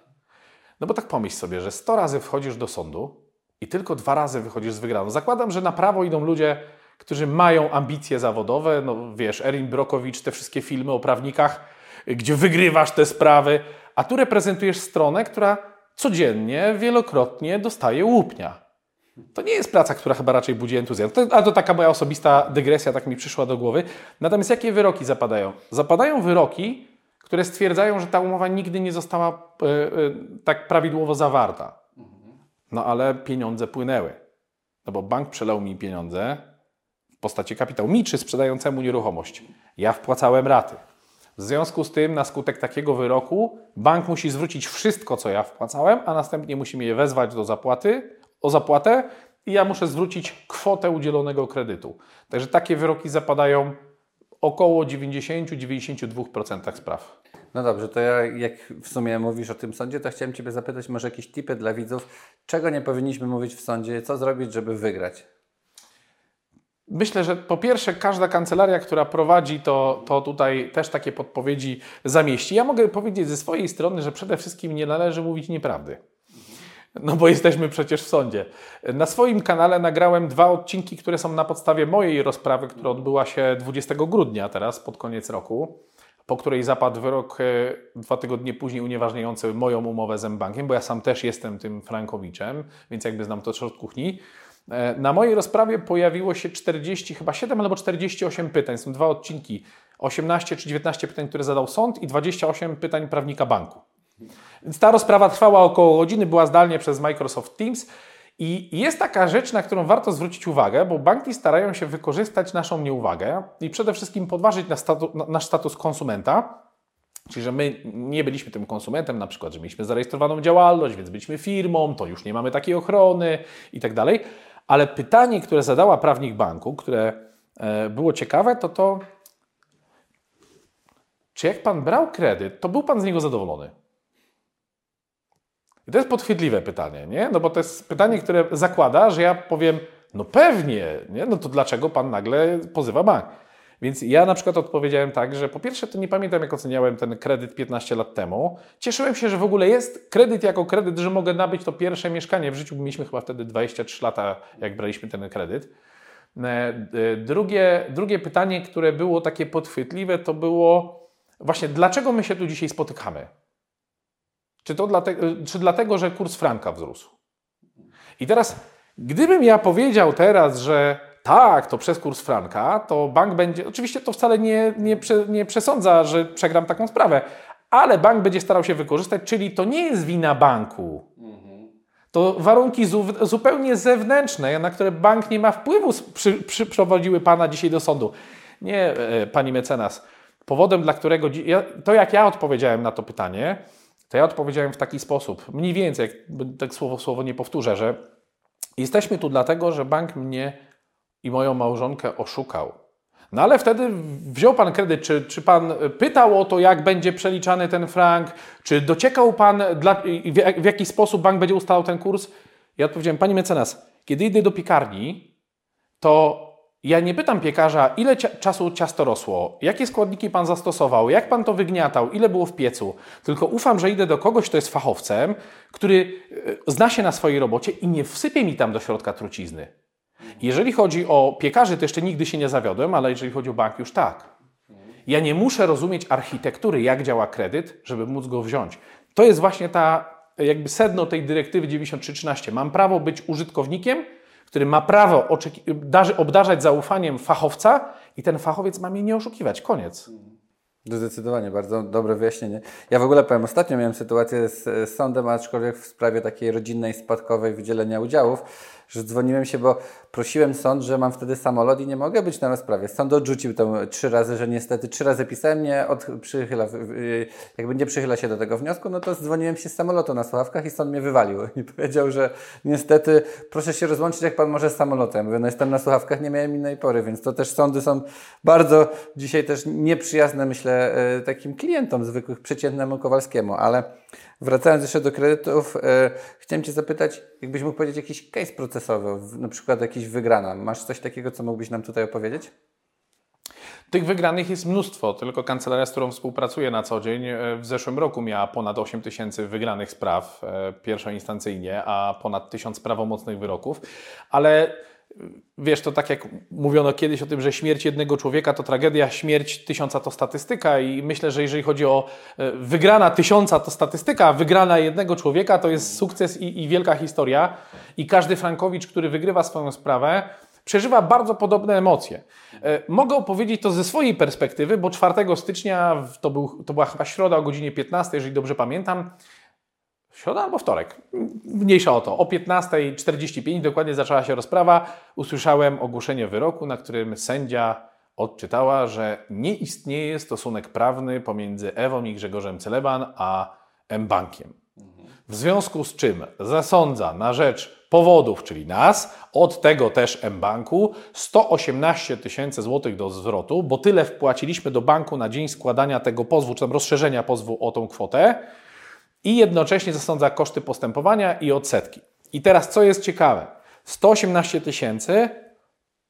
No bo tak pomyśl sobie, że 100 razy wchodzisz do sądu i tylko dwa razy wychodzisz z wygraną. Zakładam, że na prawo idą ludzie, którzy mają ambicje zawodowe, no wiesz, Erin Brokowicz, te wszystkie filmy o prawnikach, gdzie wygrywasz te sprawy, a tu reprezentujesz stronę, która codziennie, wielokrotnie dostaje łupnia. To nie jest praca, która chyba raczej budzi entuzjazm. To, a to taka moja osobista dygresja, tak mi przyszła do głowy. Natomiast jakie wyroki zapadają? Zapadają wyroki, które stwierdzają, że ta umowa nigdy nie została y, y, tak prawidłowo zawarta. No ale pieniądze płynęły. No bo bank przelał mi pieniądze w postaci kapitału. Mi czy sprzedającemu nieruchomość. Ja wpłacałem raty. W związku z tym, na skutek takiego wyroku, bank musi zwrócić wszystko, co ja wpłacałem, a następnie musi mnie wezwać do zapłaty, o zapłatę i ja muszę zwrócić kwotę udzielonego kredytu. Także takie wyroki zapadają około 90-92% spraw. No dobrze, to ja, jak w sumie mówisz o tym sądzie, to chciałem Ciebie zapytać może jakieś tipy dla widzów, czego nie powinniśmy mówić w sądzie, co zrobić, żeby wygrać? Myślę, że po pierwsze każda kancelaria, która prowadzi, to, to tutaj też takie podpowiedzi zamieści. Ja mogę powiedzieć ze swojej strony, że przede wszystkim nie należy mówić nieprawdy. No bo jesteśmy przecież w sądzie. Na swoim kanale nagrałem dwa odcinki, które są na podstawie mojej rozprawy, która odbyła się 20 grudnia teraz, pod koniec roku, po której zapadł wyrok e, dwa tygodnie później unieważniający moją umowę z M-Bankiem, bo ja sam też jestem tym Frankowiczem, więc jakby znam to od kuchni. E, na mojej rozprawie pojawiło się 40, chyba 7 albo 48 pytań. Są dwa odcinki. 18 czy 19 pytań, które zadał sąd i 28 pytań prawnika banku. Więc ta rozprawa trwała około godziny, była zdalnie przez Microsoft Teams. I jest taka rzecz, na którą warto zwrócić uwagę, bo banki starają się wykorzystać naszą nieuwagę i przede wszystkim podważyć nasz status, nasz status konsumenta, czyli że my nie byliśmy tym konsumentem, na przykład, że mieliśmy zarejestrowaną działalność, więc byliśmy firmą, to już nie mamy takiej ochrony i tak dalej. Ale pytanie, które zadała prawnik banku, które e, było ciekawe, to to, czy jak pan brał kredyt, to był pan z niego zadowolony? I to jest podchwytliwe pytanie, nie? No bo to jest pytanie, które zakłada, że ja powiem, no pewnie, nie? No to dlaczego pan nagle pozywa bank? Więc ja na przykład odpowiedziałem tak, że po pierwsze to nie pamiętam jak oceniałem ten kredyt 15 lat temu. Cieszyłem się, że w ogóle jest kredyt jako kredyt, że mogę nabyć to pierwsze mieszkanie. W życiu mieliśmy chyba wtedy 23 lata, jak braliśmy ten kredyt. E, drugie, drugie pytanie, które było takie podchwytliwe, to było właśnie dlaczego my się tu dzisiaj spotykamy? Czy to dlatego, czy dlatego, że kurs franka wzrósł? I teraz, gdybym ja powiedział teraz, że tak, to przez kurs franka, to bank będzie. Oczywiście to wcale nie, nie, nie przesądza, że przegram taką sprawę, ale bank będzie starał się wykorzystać, czyli to nie jest wina banku. To warunki zupełnie zewnętrzne, na które bank nie ma wpływu, przy, przyprowadziły pana dzisiaj do sądu. Nie, e, pani mecenas. Powodem, dla którego. To, jak ja odpowiedziałem na to pytanie, to ja odpowiedziałem w taki sposób, mniej więcej, tak słowo słowo nie powtórzę, że jesteśmy tu dlatego, że bank mnie i moją małżonkę oszukał. No ale wtedy wziął Pan kredyt, czy, czy Pan pytał o to, jak będzie przeliczany ten frank, czy dociekał Pan, dla, w, w jaki sposób bank będzie ustalał ten kurs? Ja odpowiedziałem, Pani mecenas, kiedy idę do piekarni, to ja nie pytam piekarza, ile czasu ciasto rosło, jakie składniki pan zastosował, jak pan to wygniatał, ile było w piecu. Tylko ufam, że idę do kogoś, kto jest fachowcem, który e, zna się na swojej robocie i nie wsypie mi tam do środka trucizny. Jeżeli chodzi o piekarzy, to jeszcze nigdy się nie zawiodłem, ale jeżeli chodzi o bank, już tak. Ja nie muszę rozumieć architektury, jak działa kredyt, żeby móc go wziąć. To jest właśnie ta, jakby sedno tej dyrektywy 9313. Mam prawo być użytkownikiem, który ma prawo obdarzać zaufaniem fachowca i ten fachowiec ma mnie nie oszukiwać. Koniec. Zdecydowanie, bardzo dobre wyjaśnienie. Ja w ogóle powiem, ostatnio miałem sytuację z, z sądem, aczkolwiek w sprawie takiej rodzinnej, spadkowej wydzielenia udziałów że dzwoniłem się, bo prosiłem sąd, że mam wtedy samolot i nie mogę być na rozprawie. Sąd odrzucił to trzy razy, że niestety trzy razy pisałem, nie od, przychyla, jakby nie przychyla się do tego wniosku, no to dzwoniłem się z samolotu na słuchawkach i sąd mnie wywalił <laughs> i powiedział, że niestety proszę się rozłączyć, jak pan może z samolotem. Mówię, no jestem na słuchawkach, nie miałem innej pory, więc to też sądy są bardzo dzisiaj też nieprzyjazne, myślę, e, takim klientom zwykłych, przeciętnemu Kowalskiemu, ale Wracając jeszcze do kredytów, e, chciałem Cię zapytać, jakbyś mógł powiedzieć jakiś case procesowy, na przykład jakiś wygrana. Masz coś takiego, co mógłbyś nam tutaj opowiedzieć? Tych wygranych jest mnóstwo, tylko kancelaria, z którą współpracuję na co dzień, e, w zeszłym roku miała ponad 8 tysięcy wygranych spraw e, pierwszoinstancyjnie, a ponad 1000 prawomocnych wyroków, ale wiesz, to tak jak mówiono kiedyś o tym, że śmierć jednego człowieka to tragedia, śmierć tysiąca to statystyka i myślę, że jeżeli chodzi o e, wygrana tysiąca to statystyka, wygrana jednego człowieka to jest sukces i, i wielka historia i każdy Frankowicz, który wygrywa swoją sprawę, przeżywa bardzo podobne emocje. E, mogę opowiedzieć to ze swojej perspektywy, bo 4 stycznia, to, był, to była chyba środa o godzinie 15, jeżeli dobrze pamiętam, Środa albo wtorek, mniejsza o to. O 15.45 dokładnie zaczęła się rozprawa. Usłyszałem ogłoszenie wyroku, na którym sędzia odczytała, że nie istnieje stosunek prawny pomiędzy Ewą i Grzegorzem Celeban a M-Bankiem. W związku z czym zasądza na rzecz powodów, czyli nas, od tego też M-Banku 118 tysięcy złotych do zwrotu, bo tyle wpłaciliśmy do banku na dzień składania tego pozwu, czy tam rozszerzenia pozwu o tą kwotę i jednocześnie zasądza koszty postępowania i odsetki. I teraz co jest ciekawe, 118 tysięcy,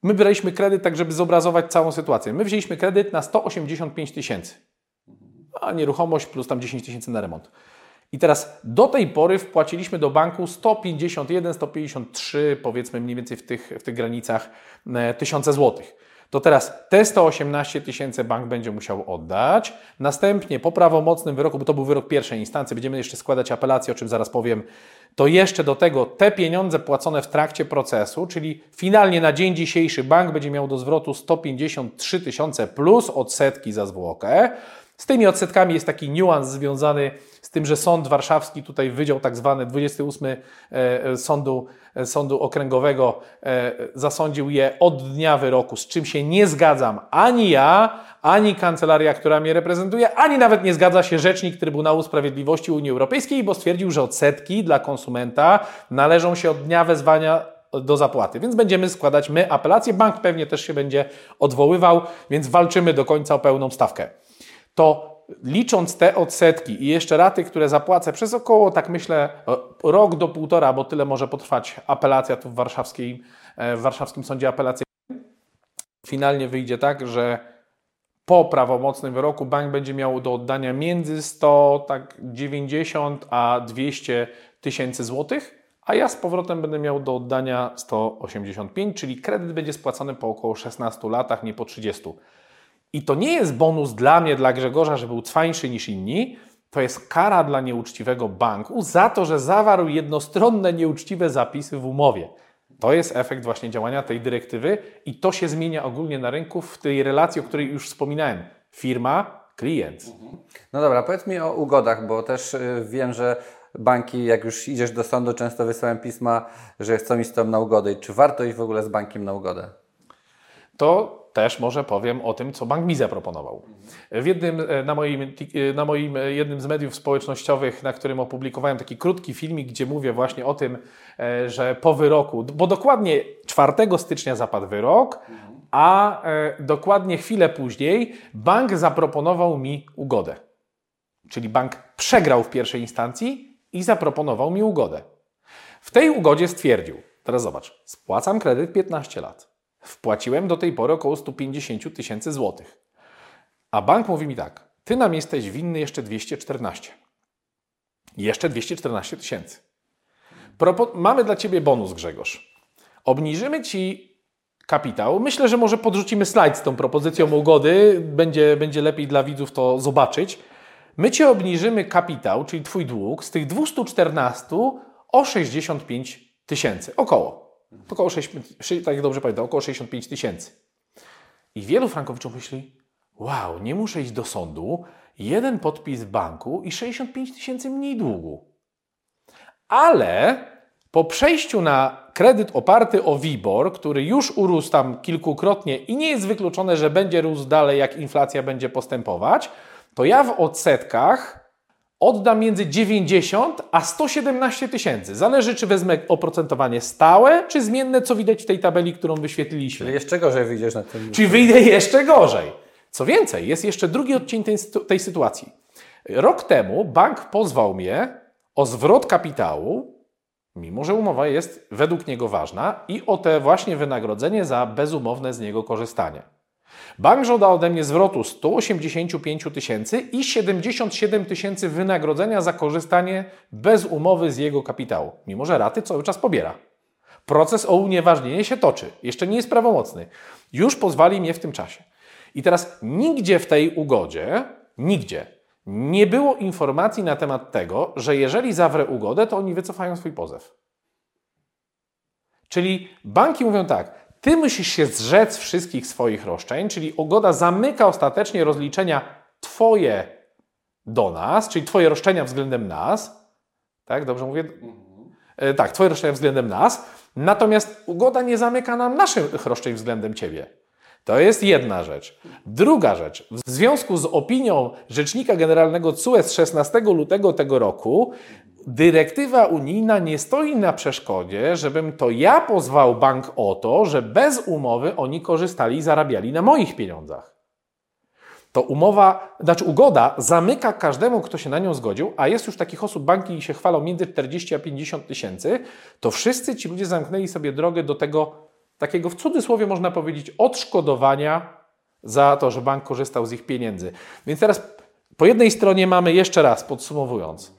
my braliśmy kredyt tak, żeby zobrazować całą sytuację. My wzięliśmy kredyt na 185 tysięcy, a nieruchomość plus tam 10 tysięcy na remont. I teraz do tej pory wpłaciliśmy do banku 151, 153, powiedzmy mniej więcej w tych, w tych granicach e, tysiące złotych to teraz te 118 tysięcy bank będzie musiał oddać. Następnie po prawomocnym wyroku, bo to był wyrok pierwszej instancji, będziemy jeszcze składać apelację, o czym zaraz powiem, to jeszcze do tego te pieniądze płacone w trakcie procesu, czyli finalnie na dzień dzisiejszy bank będzie miał do zwrotu 153 tysiące plus odsetki za zwłokę. Z tymi odsetkami jest taki niuans związany z tym, że Sąd Warszawski, tutaj Wydział tak zwany 28 e, e, Sądu, e, Sądu Okręgowego zasądził je od dnia wyroku, z czym się nie zgadzam ani ja, ani kancelaria, która mnie reprezentuje, ani nawet nie zgadza się Rzecznik Trybunału Sprawiedliwości Unii Europejskiej, bo stwierdził, że odsetki dla konsumenta należą się od dnia wezwania do zapłaty. Więc będziemy składać my apelację. Bank pewnie też się będzie odwoływał, więc walczymy do końca o pełną stawkę to licząc te odsetki i jeszcze raty, które zapłacę przez około, tak myślę, rok do półtora, bo tyle może potrwać apelacja tu w, warszawskiej, e, w warszawskim sądzie apelacyjnym, finalnie wyjdzie tak, że po prawomocnym wyroku bank będzie miał do oddania między 190 tak, a 200 tysięcy złotych, a ja z powrotem będę miał do oddania 185, czyli kredyt będzie spłacany po około 16 latach, nie po 30. I to nie jest bonus dla mnie, dla Grzegorza, że był cwańszy niż inni. To jest kara dla nieuczciwego banku za to, że zawarł jednostronne nieuczciwe zapisy w umowie. To jest efekt właśnie działania tej dyrektywy i to się zmienia ogólnie na rynku w tej relacji, o której już wspominałem. Firma, klient. No dobra, powiedz mi o ugodach, bo też y, wiem, że banki, jak już idziesz do sądu, często wysyłają pisma, że chcą iść z na ugodę. Czy warto iść w ogóle z bankiem na ugodę? To też może powiem o tym, co bank mi zaproponował. W jednym, e, na, moim, e, na moim e, jednym z mediów społecznościowych, na którym opublikowałem taki krótki filmik, gdzie mówię właśnie o tym, że po wyroku, bo dokładnie 4 stycznia zapadł wyrok, a dokładnie chwilę później bank zaproponował mi ugodę. Czyli bank przegrał w pierwszej instancji i zaproponował mi ugodę. W tej ugodzie stwierdził, teraz zobacz, spłacam kredyt 15 lat Wpłaciłem do tej pory około 150 tysięcy złotych. A bank mówi mi tak, ty nam jesteś winny jeszcze 214. Jeszcze 214 tysięcy. Mamy dla ciebie bonus, Grzegorz. Obniżymy ci kapitał. Myślę, że może podrzucimy slajd z tą propozycją ugody. Będzie, będzie lepiej dla widzów to zobaczyć. My ci obniżymy kapitał, czyli twój dług, z tych 214 o 65 tysięcy. Około. Około 6, tak jak dobrze pamiętam, około 65 tysięcy. I wielu frankowiczów myśli, wow, nie muszę iść do sądu, jeden podpis w banku i 65 tysięcy mniej długu. Ale po przejściu na kredyt oparty o WIBOR, który już urósł tam kilkukrotnie i nie jest wykluczone, że będzie rósł dalej, jak inflacja będzie postępować, to ja w odsetkach oddam między 90 a 117 tysięcy. Zależy, czy wezmę oprocentowanie stałe, czy zmienne, co widać w tej tabeli, którą wyświetliliśmy. Czyli jeszcze gorzej wyjdziesz na tym. Czyli wyjdę jeszcze gorzej. Co więcej, jest jeszcze drugi odcień tej, tej sytuacji. Rok temu bank pozwał mnie o zwrot kapitału, mimo że umowa jest według niego ważna, i o te właśnie wynagrodzenie za bezumowne z niego korzystanie. Bank żąda ode mnie zwrotu 185 tysięcy i 77 tysięcy wynagrodzenia za korzystanie bez umowy z jego kapitału, mimo że raty cały czas pobiera. Proces o unieważnienie się toczy, jeszcze nie jest prawomocny. Już pozwali mnie w tym czasie. I teraz nigdzie w tej ugodzie, nigdzie nie było informacji na temat tego, że jeżeli zawrę ugodę, to oni wycofają swój pozew. Czyli banki mówią tak, ty musisz się zrzec wszystkich swoich roszczeń, czyli ugoda zamyka ostatecznie rozliczenia twoje do nas, czyli twoje roszczenia względem nas. Tak, dobrze mówię? E, tak, twoje roszczenia względem nas. Natomiast ugoda nie zamyka nam naszych roszczeń względem ciebie. To jest jedna rzecz. Druga rzecz. W związku z opinią Rzecznika Generalnego CUE z 16 lutego tego roku, dyrektywa unijna nie stoi na przeszkodzie, żebym to ja pozwał bank o to, że bez umowy oni korzystali i zarabiali na moich pieniądzach. To umowa, znaczy ugoda zamyka każdemu, kto się na nią zgodził, a jest już takich osób, banki się chwalą między 40 a 50 tysięcy, to wszyscy ci ludzie zamknęli sobie drogę do tego takiego w cudzysłowie można powiedzieć odszkodowania za to, że bank korzystał z ich pieniędzy. Więc teraz po jednej stronie mamy jeszcze raz podsumowując,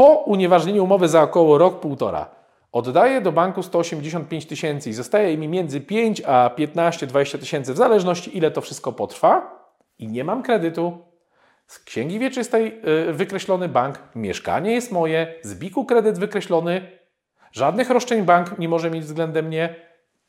po unieważnieniu umowy za około rok, półtora, oddaję do banku 185 tysięcy i zostaje mi między 5 a 15, 20 tysięcy, w zależności ile to wszystko potrwa i nie mam kredytu. Z księgi wieczystej yy, wykreślony bank, mieszkanie jest moje, z biku kredyt wykreślony, żadnych roszczeń bank nie może mieć względem mnie,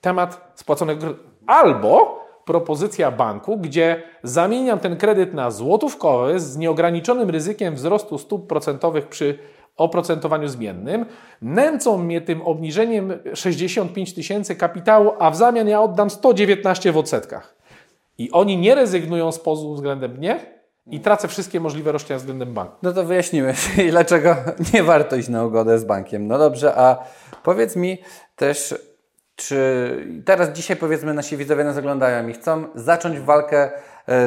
temat spłaconego albo propozycja banku, gdzie zamieniam ten kredyt na złotówkowy z nieograniczonym ryzykiem wzrostu stóp procentowych przy oprocentowaniu zmiennym, nęcą mnie tym obniżeniem 65 tysięcy kapitału, a w zamian ja oddam 119 w odsetkach. I oni nie rezygnują z pozwu względem mnie i tracę wszystkie możliwe roszczenia względem banku. No to wyjaśniłeś, <laughs> dlaczego nie warto iść na ugodę z bankiem. No dobrze, a powiedz mi też, czy teraz dzisiaj powiedzmy nasi widzowie nas oglądają i chcą zacząć walkę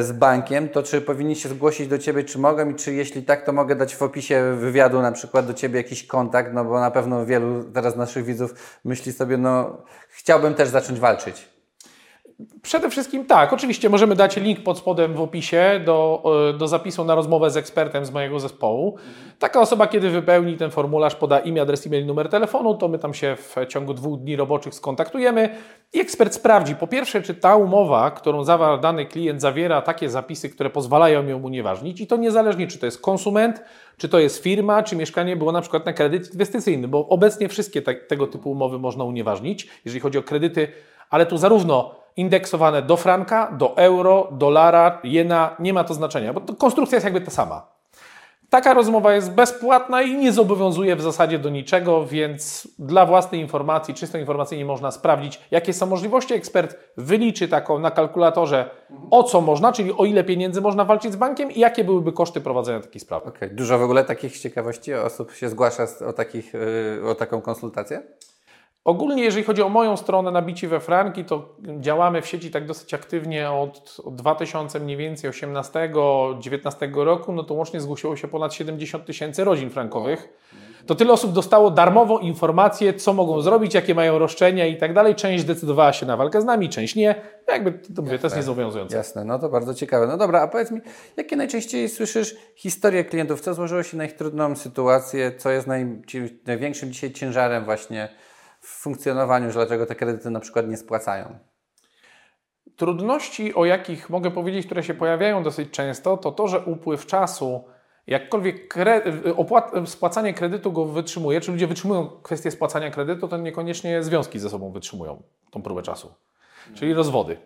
z bankiem, to czy powinni się zgłosić do Ciebie, czy mogą i czy jeśli tak, to mogę dać w opisie wywiadu na przykład do Ciebie jakiś kontakt, no bo na pewno wielu teraz naszych widzów myśli sobie, no chciałbym też zacząć walczyć. Przede wszystkim tak, oczywiście możemy dać link pod spodem w opisie do, e, do zapisu na rozmowę z ekspertem z mojego zespołu. Taka osoba, kiedy wypełni ten formularz, poda imię, adres e-mail, numer telefonu, to my tam się w ciągu dwóch dni roboczych skontaktujemy i ekspert sprawdzi po pierwsze, czy ta umowa, którą zawarł dany klient, zawiera takie zapisy, które pozwalają ją unieważnić i to niezależnie, czy to jest konsument, czy to jest firma, czy mieszkanie było na przykład na kredyt inwestycyjny, bo obecnie wszystkie te, tego typu umowy można unieważnić, jeżeli chodzi o kredyty, ale tu zarówno indeksowane do franka, do euro, dolara, jena, nie ma to znaczenia, bo to konstrukcja jest jakby ta sama. Taka rozmowa jest bezpłatna i nie zobowiązuje w zasadzie do niczego, więc dla własnej informacji, czysto informacyjnie można sprawdzić, jakie są możliwości. Ekspert wyliczy taką na kalkulatorze, o co można, czyli o ile pieniędzy można walczyć z bankiem i jakie byłyby koszty prowadzenia takiej sprawy. Okay. Dużo w ogóle takich ciekawości osób się zgłasza o, takich, yy, o taką konsultację? Ogólnie, jeżeli chodzi o moją stronę Nabici we Franki, to działamy w sieci tak dosyć aktywnie od, od 2000 mniej więcej 18-19 roku, no to łącznie zgłosiło się ponad 70 tysięcy rodzin frankowych. To tyle osób dostało darmową informację, co mogą zrobić, jakie mają roszczenia i tak dalej. Część decydowała się na walkę z nami, część nie. Jakby to, mówię, to jest niezobowiązujące. Jasne, no to bardzo ciekawe. No dobra, a powiedz mi, jakie najczęściej słyszysz historie klientów? Co złożyło się na ich trudną sytuację? Co jest naj, największym dzisiaj ciężarem właśnie w funkcjonowaniu, że dlaczego te kredyty na przykład nie spłacają? Trudności, o jakich mogę powiedzieć, które się pojawiają dosyć często, to to, że upływ czasu, jakkolwiek opłat... spłacanie kredytu go wytrzymuje, czy ludzie wytrzymują kwestię spłacania kredytu, to niekoniecznie związki ze sobą wytrzymują tą próbę czasu, czyli rozwody.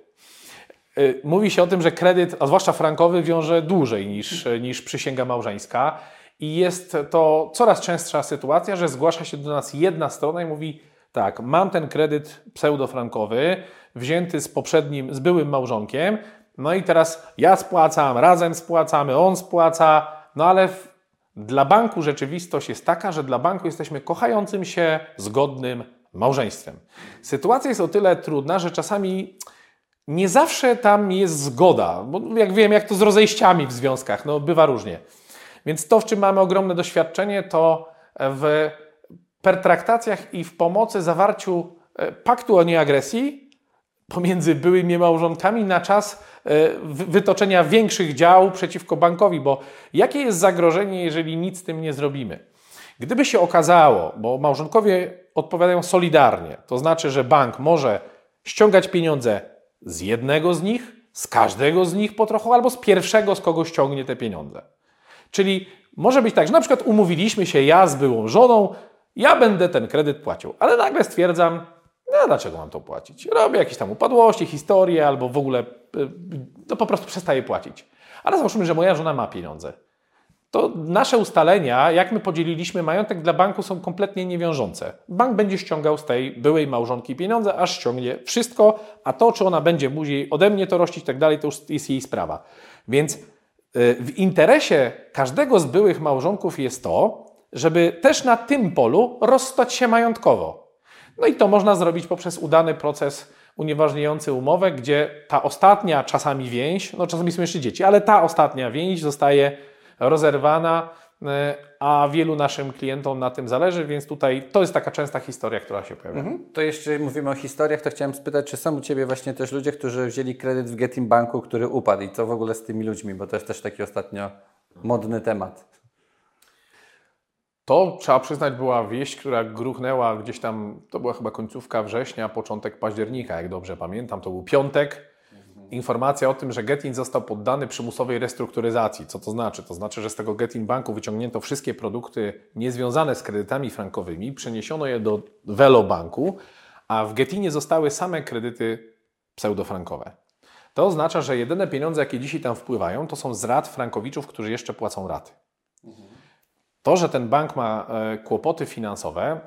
Y, mówi się o tym, że kredyt, a zwłaszcza frankowy, wiąże dłużej niż, niż przysięga małżeńska. I jest to coraz częstsza sytuacja, że zgłasza się do nas jedna strona i mówi: tak, mam ten kredyt pseudofrankowy, wzięty z poprzednim, z byłym małżonkiem, no i teraz ja spłacam, razem spłacamy, on spłaca, no ale w, dla banku rzeczywistość jest taka, że dla banku jesteśmy kochającym się, zgodnym małżeństwem. Sytuacja jest o tyle trudna, że czasami nie zawsze tam jest zgoda, bo jak wiem, jak to z rozejściami w związkach, no bywa różnie. Więc to, w czym mamy ogromne doświadczenie, to w pertraktacjach i w pomocy zawarciu e, paktu o nieagresji pomiędzy byłymi małżonkami na czas e, wytoczenia większych dział przeciwko bankowi, bo jakie jest zagrożenie, jeżeli nic z tym nie zrobimy? Gdyby się okazało, bo małżonkowie odpowiadają solidarnie, to znaczy, że bank może ściągać pieniądze z jednego z nich, z każdego z nich po trochu, albo z pierwszego, z kogo ściągnie te pieniądze. Czyli może być tak, że na przykład umówiliśmy się ja z byłą żoną, ja będę ten kredyt płacił, ale nagle stwierdzam, no dlaczego mam to płacić? Robię jakieś tam upadłości, historie, albo w ogóle no po prostu przestaję płacić. Ale załóżmy, że moja żona ma pieniądze. To nasze ustalenia, jak my podzieliliśmy majątek dla banku, są kompletnie niewiążące. Bank będzie ściągał z tej byłej małżonki pieniądze, aż ściągnie wszystko, a to, czy ona będzie później ode mnie to rościć tak dalej, to już jest jej sprawa. Więc y, w interesie każdego z byłych małżonków jest to, żeby też na tym polu rozstać się majątkowo. No i to można zrobić poprzez udany proces unieważniający umowę, gdzie ta ostatnia czasami więź, no czasami są jeszcze dzieci, ale ta ostatnia więź zostaje rozerwana, e, a wielu naszym klientom na tym zależy, więc tutaj to jest taka częsta historia, która się pojawia. Mhm. To jeszcze mówimy o historiach, to chciałem spytać, czy są u Ciebie właśnie też ludzie, którzy wzięli kredyt w Getim Banku, który upadł i co w ogóle z tymi ludźmi, bo to jest też taki ostatnio modny temat. To trzeba przyznać, była wieść, która gruchnęła gdzieś tam, to była chyba końcówka września, początek października, jak dobrze pamiętam. To był piątek. Informacja o tym, że Getin został poddany przymusowej restrukturyzacji. Co to znaczy? To znaczy, że z tego Getin Banku wyciągnięto wszystkie produkty niezwiązane z kredytami frankowymi, przeniesiono je do Velo Banku, a w Getinie zostały same kredyty pseudofrankowe. To oznacza, że jedyne pieniądze, jakie dzisiaj tam wpływają, to są z rat frankowiczów, którzy jeszcze płacą raty. To, że ten bank ma e, kłopoty finansowe,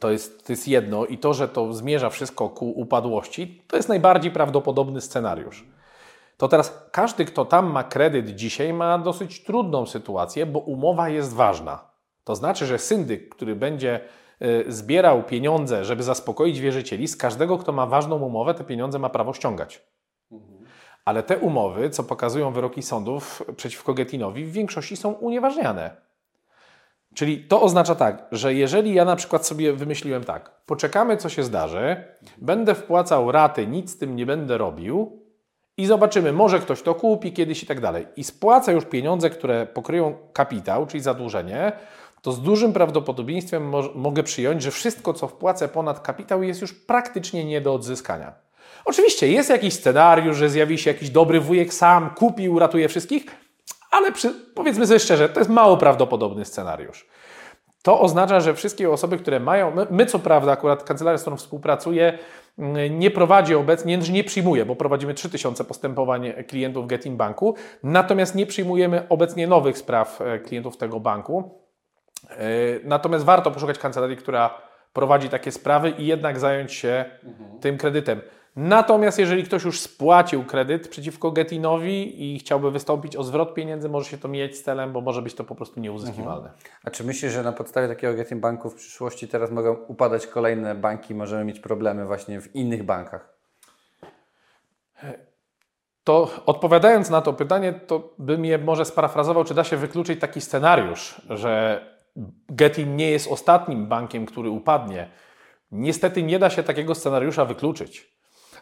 to jest, to jest jedno, i to, że to zmierza wszystko ku upadłości, to jest najbardziej prawdopodobny scenariusz. To teraz każdy, kto tam ma kredyt dzisiaj, ma dosyć trudną sytuację, bo umowa jest ważna. To znaczy, że syndyk, który będzie e, zbierał pieniądze, żeby zaspokoić wierzycieli, z każdego, kto ma ważną umowę, te pieniądze ma prawo ściągać. Ale te umowy, co pokazują wyroki sądów przeciwko Getinowi, w większości są unieważniane. Czyli to oznacza tak, że jeżeli ja na przykład sobie wymyśliłem tak, poczekamy co się zdarzy, będę wpłacał raty, nic z tym nie będę robił i zobaczymy, może ktoś to kupi kiedyś i tak dalej. I spłacę już pieniądze, które pokryją kapitał, czyli zadłużenie, to z dużym prawdopodobieństwem mo mogę przyjąć, że wszystko, co wpłacę ponad kapitał, jest już praktycznie nie do odzyskania. Oczywiście jest jakiś scenariusz, że zjawi się jakiś dobry wujek sam, kupi, uratuje wszystkich, ale przy, powiedzmy sobie szczerze, to jest mało prawdopodobny scenariusz. To oznacza, że wszystkie osoby, które mają, my, my co prawda, akurat kancelaria, z którą współpracuję, mm, nie prowadzi obecnie, nie przyjmuje, bo prowadzimy 3000 postępowań klientów Getin Banku, natomiast nie przyjmujemy obecnie nowych spraw e, klientów tego banku. E, natomiast warto poszukać kancelarii, która prowadzi takie sprawy i jednak zająć się mhm. tym kredytem. Natomiast jeżeli ktoś już spłacił kredyt przeciwko Getinowi i chciałby wystąpić o zwrot pieniędzy, może się to mijać z celem, bo może być to po prostu nieuzyskiwalne. Mhm. A czy myślisz, że na podstawie takiego Getin Banku w przyszłości teraz mogą upadać kolejne banki, możemy mieć problemy właśnie w innych bankach? To odpowiadając na to pytanie, to bym je może sparafrazował, czy da się wykluczyć taki scenariusz, że Getin nie jest ostatnim bankiem, który upadnie. Niestety nie da się takiego scenariusza wykluczyć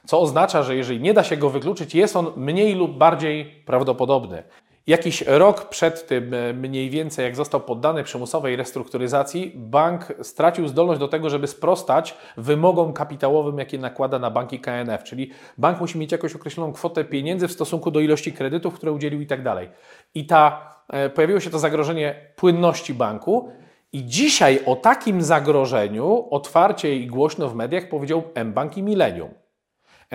co oznacza, że jeżeli nie da się go wykluczyć, jest on mniej lub bardziej prawdopodobny. Jakiś rok przed tym, e, mniej więcej, jak został poddany przymusowej restrukturyzacji, bank stracił zdolność do tego, żeby sprostać wymogom kapitałowym, jakie nakłada na banki KNF. Czyli bank musi mieć jakąś określoną kwotę pieniędzy w stosunku do ilości kredytów, które udzielił i tak dalej. I ta, e, pojawiło się to zagrożenie płynności banku. I dzisiaj o takim zagrożeniu otwarcie i głośno w mediach powiedział mBank i Millennium.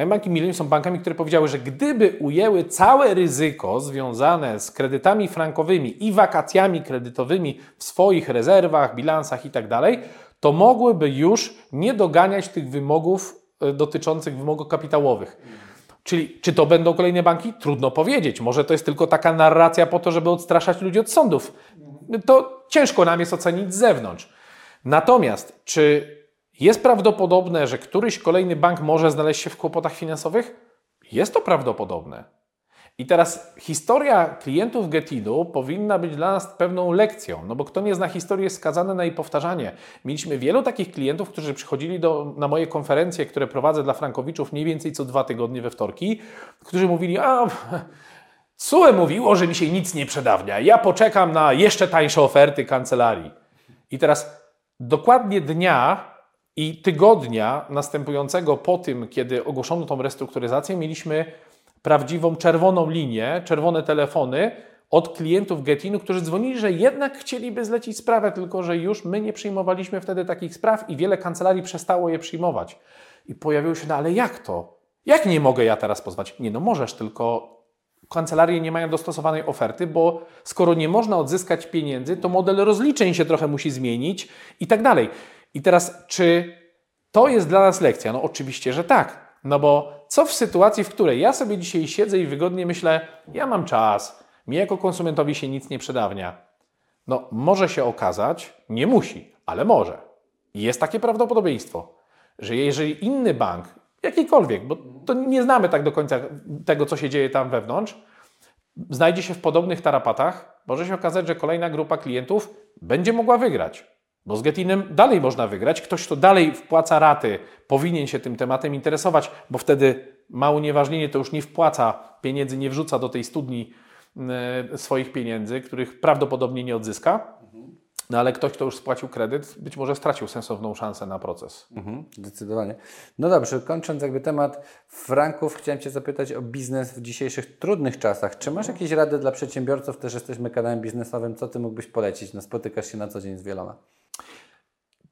Banki Millennium są bankami, które powiedziały, że gdyby ujęły całe ryzyko związane z kredytami frankowymi i wakacjami kredytowymi w swoich rezerwach, bilansach itd., tak to mogłyby już nie doganiać tych wymogów e, dotyczących wymogów kapitałowych. Czyli czy to będą kolejne banki? Trudno powiedzieć. Może to jest tylko taka narracja po to, żeby odstraszać ludzi od sądów. To ciężko nam jest ocenić z zewnątrz. Natomiast czy jest prawdopodobne, że któryś kolejny bank może znaleźć się w kłopotach finansowych? Jest to prawdopodobne. I teraz historia klientów Getinu powinna być dla nas pewną lekcją, no bo kto nie zna historii jest skazany na jej powtarzanie. Mieliśmy wielu takich klientów, którzy przychodzili do, na moje konferencje, które prowadzę dla frankowiczów mniej więcej co dwa tygodnie we wtorki, którzy mówili, a SUE mówiło, że mi się nic nie przedawnia, ja poczekam na jeszcze tańsze oferty kancelarii. I teraz dokładnie dnia i tygodnia następującego po tym, kiedy ogłoszono tą restrukturyzację, mieliśmy prawdziwą czerwoną linię, czerwone telefony od klientów Getinu, którzy dzwonili, że jednak chcieliby zlecić sprawę, tylko że już my nie przyjmowaliśmy wtedy takich spraw i wiele kancelarii przestało je przyjmować. I pojawiło się, no ale jak to? Jak nie mogę ja teraz pozwać? Nie, no możesz, tylko kancelarie nie mają dostosowanej oferty, bo skoro nie można odzyskać pieniędzy, to model rozliczeń się trochę musi zmienić i tak dalej. I teraz, czy to jest dla nas lekcja? No oczywiście, że tak. No bo co w sytuacji, w której ja sobie dzisiaj siedzę i wygodnie myślę, ja mam czas, mi jako konsumentowi się nic nie przedawnia. No, może się okazać, nie musi, ale może. Jest takie prawdopodobieństwo, że jeżeli inny bank, jakikolwiek, bo to nie znamy tak do końca tego, co się dzieje tam wewnątrz, znajdzie się w podobnych tarapatach, może się okazać, że kolejna grupa klientów będzie mogła wygrać. Bo z Getinem dalej można wygrać. Ktoś, kto dalej wpłaca raty, powinien się tym tematem interesować, bo wtedy ma unieważnienie, to już nie wpłaca pieniędzy, nie wrzuca do tej studni e, swoich pieniędzy, których prawdopodobnie nie odzyska. No ale ktoś, kto już spłacił kredyt, być może stracił sensowną szansę na proces. Mhm, zdecydowanie. No dobrze, kończąc jakby temat franków, chciałem Cię zapytać o biznes w dzisiejszych trudnych czasach. Czy masz jakieś rady dla przedsiębiorców? Też jesteśmy kanałem biznesowym. Co Ty mógłbyś polecić? No, spotykasz się na co dzień z wieloma.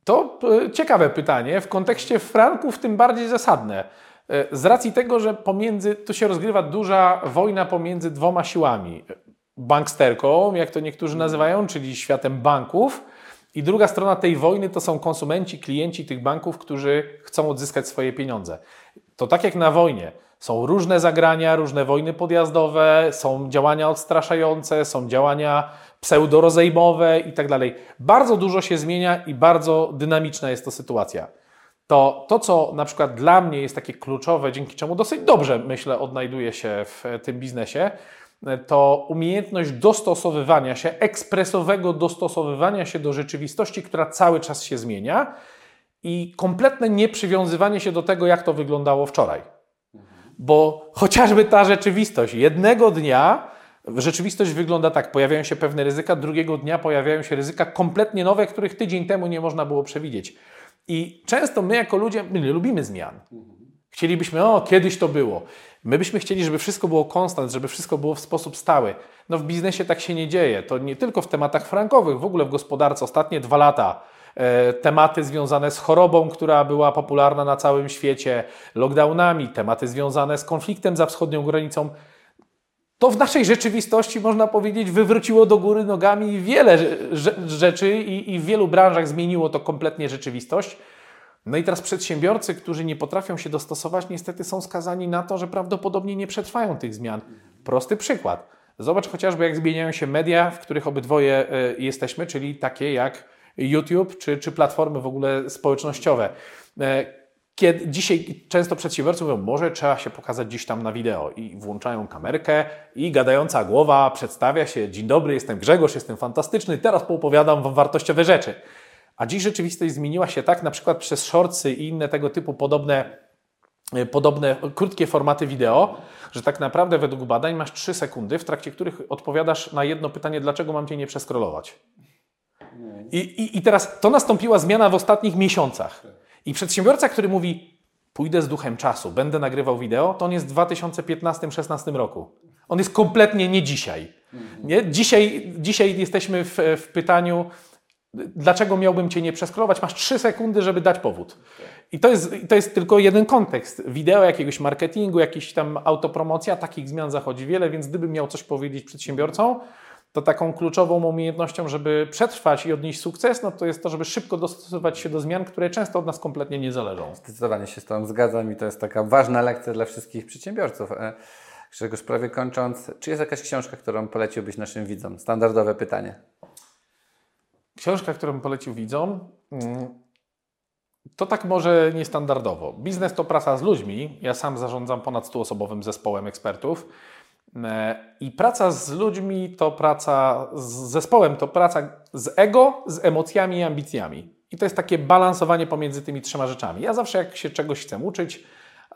To e, ciekawe pytanie. W kontekście franków tym bardziej zasadne. E, z racji tego, że pomiędzy, tu się rozgrywa duża wojna pomiędzy dwoma siłami. Banksterką, jak to niektórzy nazywają, czyli światem banków. I druga strona tej wojny to są konsumenci, klienci tych banków, którzy chcą odzyskać swoje pieniądze. To tak jak na wojnie. Są różne zagrania, różne wojny podjazdowe, są działania odstraszające, są działania pseudorozejmowe i tak dalej. Bardzo dużo się zmienia i bardzo dynamiczna jest to sytuacja. To, to, co na przykład dla mnie jest takie kluczowe, dzięki czemu dosyć dobrze, myślę, odnajduję się w tym biznesie, to umiejętność dostosowywania się, ekspresowego dostosowywania się do rzeczywistości, która cały czas się zmienia i kompletne nieprzywiązywanie się do tego, jak to wyglądało wczoraj. Bo chociażby ta rzeczywistość jednego dnia Rzeczywistość wygląda tak, pojawiają się pewne ryzyka, drugiego dnia pojawiają się ryzyka kompletnie nowe, których tydzień temu nie można było przewidzieć. I często my jako ludzie my lubimy zmian. Chcielibyśmy, o, kiedyś to było. My byśmy chcieli, żeby wszystko było konstant, żeby wszystko było w sposób stały. No w biznesie tak się nie dzieje. To nie tylko w tematach frankowych, w ogóle w gospodarce. Ostatnie dwa lata e, tematy związane z chorobą, która była popularna na całym świecie, lockdownami, tematy związane z konfliktem za wschodnią granicą to w naszej rzeczywistości, można powiedzieć, wywróciło do góry nogami wiele rzeczy i, w wielu branżach zmieniło to kompletnie rzeczywistość. No i teraz przedsiębiorcy, którzy nie potrafią się dostosować, niestety są skazani na to, że prawdopodobnie nie przetrwają tych zmian. Prosty przykład. Zobacz chociażby, jak zmieniają się media, w których obydwoje e, jesteśmy, czyli takie jak YouTube czy, czy platformy w ogóle społecznościowe. E, kiedy dzisiaj często przedsiębiorcy mówią, może trzeba się pokazać gdzieś tam na wideo i włączają kamerkę i gadająca głowa przedstawia się, dzień dobry, jestem Grzegorz, jestem fantastyczny, teraz poopowiadam Wam wartościowe rzeczy. A dziś rzeczywistość zmieniła się tak, na przykład przez shortsy i inne tego typu podobne, e, podobne krótkie formaty wideo, że tak naprawdę według badań masz 3 sekundy, w trakcie których odpowiadasz na jedno pytanie, dlaczego mam Cię nie przeskrolować. I, i, I teraz to nastąpiła zmiana w ostatnich miesiącach. I przedsiębiorca, który mówi, pójdę z duchem czasu, będę nagrywał wideo, to on jest w 2015-16 roku. On jest kompletnie nie dzisiaj. Nie? Dzisiaj, dzisiaj jesteśmy w, w pytaniu, dlaczego miałbym Cię nie przeskrolować? Masz 3 sekundy, żeby dać powód. I to jest, to jest tylko jeden kontekst. Wideo jakiegoś marketingu, jakiś tam autopromocja, takich zmian zachodzi wiele, więc gdybym miał coś powiedzieć przedsiębiorcom, to taką kluczową umiejętnością, żeby przetrwać i odnieść sukces, no to jest to, żeby szybko dostosować się do zmian, które często od nas kompletnie nie zależą. Zdecydowanie się z Tobą zgadzam i to jest taka ważna lekcja dla wszystkich przedsiębiorców. E, Grzegorz, prawie kończąc, czy jest jakaś książka, którą poleciłbyś naszym widzom? Standardowe pytanie. Książka, którą polecił widzom, mm, to tak może niestandardowo. Biznes to praca z ludźmi. Ja sam zarządzam ponad 100-osobowym zespołem ekspertów I praca z ludźmi to praca z zespołem, to praca z ego, z emocjami i ambicjami. I to jest takie balansowanie pomiędzy tymi trzema rzeczami. Ja zawsze, jak się czegoś chcę uczyć,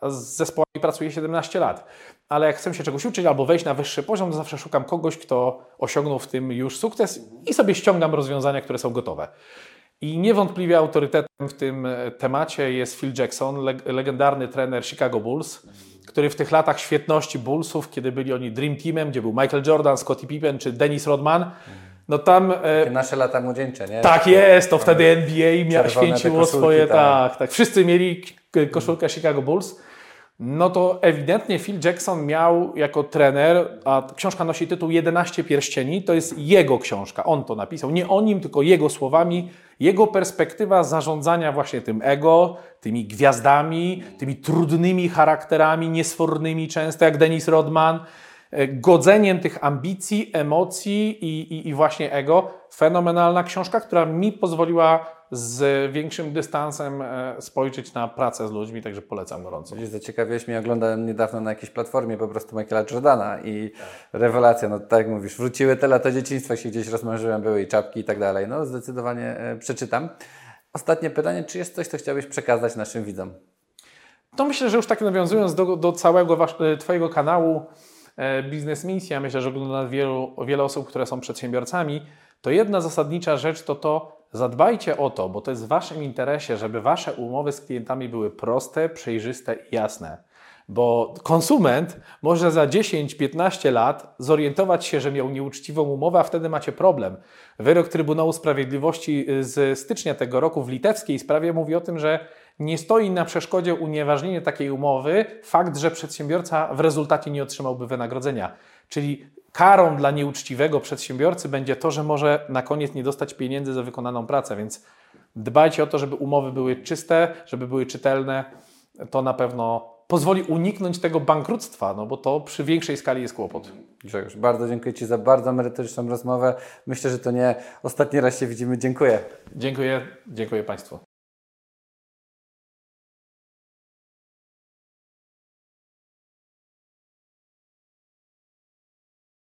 z zespołami pracuję 17 lat, ale jak chcę się czegoś uczyć albo wejść na wyższy poziom, to zawsze szukam kogoś, kto osiągnął w tym już sukces i sobie ściągam rozwiązania, które są gotowe. I niewątpliwie autorytetem w tym temacie jest Phil Jackson, legendarny trener Chicago Bulls który w tych latach świetności Bullsów, kiedy byli oni Dream Teamem, gdzie był Michael Jordan, Scottie Pippen czy Dennis Rodman, no tam... E, nasze lata młodzieńcze, nie? Tak jest, to wtedy NBA mia, święciło swoje, tak. tak, tak. Wszyscy mieli koszulkę Chicago Bulls. No to ewidentnie Phil Jackson miał jako trener, a książka nosi tytuł 11 pierścieni, to jest jego książka, on to napisał, nie o nim, tylko jego słowami, jego perspektywa zarządzania właśnie tym ego, tymi gwiazdami, tymi trudnymi charakterami, niesfornymi często jak Dennis Rodman, e, godzeniem tych ambicji, emocji i, i, i właśnie ego. Fenomenalna książka, która mi pozwoliła z większym dystansem e, spojrzeć na pracę z ludźmi, także polecam gorąco. Widzisz, zaciekawiłeś mnie, oglądałem niedawno na jakiejś platformie po prostu Michaela Jordana i rewelacja, no tak jak mówisz, wróciły te lata dzieciństwa, się gdzieś rozmarzyłem, były i czapki i tak dalej, no zdecydowanie e, przeczytam. Ostatnie pytanie, czy jest coś, co chciałbyś przekazać naszym widzom? To myślę, że już tak nawiązując do, do całego wasz, e, Twojego kanału Biznes Misja, myślę, że ogląda wielu, wiele osób, które są przedsiębiorcami, to jedna zasadnicza rzecz to to, Zadbajcie o to, bo to jest w Waszym interesie, żeby Wasze umowy z klientami były proste, przejrzyste i jasne. Bo konsument może za 10-15 lat zorientować się, że miał nieuczciwą umowę, a wtedy macie problem. Wyrok Trybunału Sprawiedliwości z stycznia tego roku w litewskiej sprawie mówi o tym, że nie stoi na przeszkodzie unieważnienie takiej umowy fakt, że przedsiębiorca w rezultacie nie otrzymałby wynagrodzenia. Czyli karą dla nieuczciwego przedsiębiorcy będzie to, że może na koniec nie dostać pieniędzy za wykonaną pracę, więc dbajcie o to, żeby umowy były czyste, żeby były czytelne. To na pewno pozwoli uniknąć tego bankructwa, no bo to przy większej skali jest kłopot. Grzegorz, bardzo dziękuję Ci za bardzo merytoryczną rozmowę. Myślę, że to nie ostatni raz się widzimy. Dziękuję. Dziękuję, dziękuję Państwu.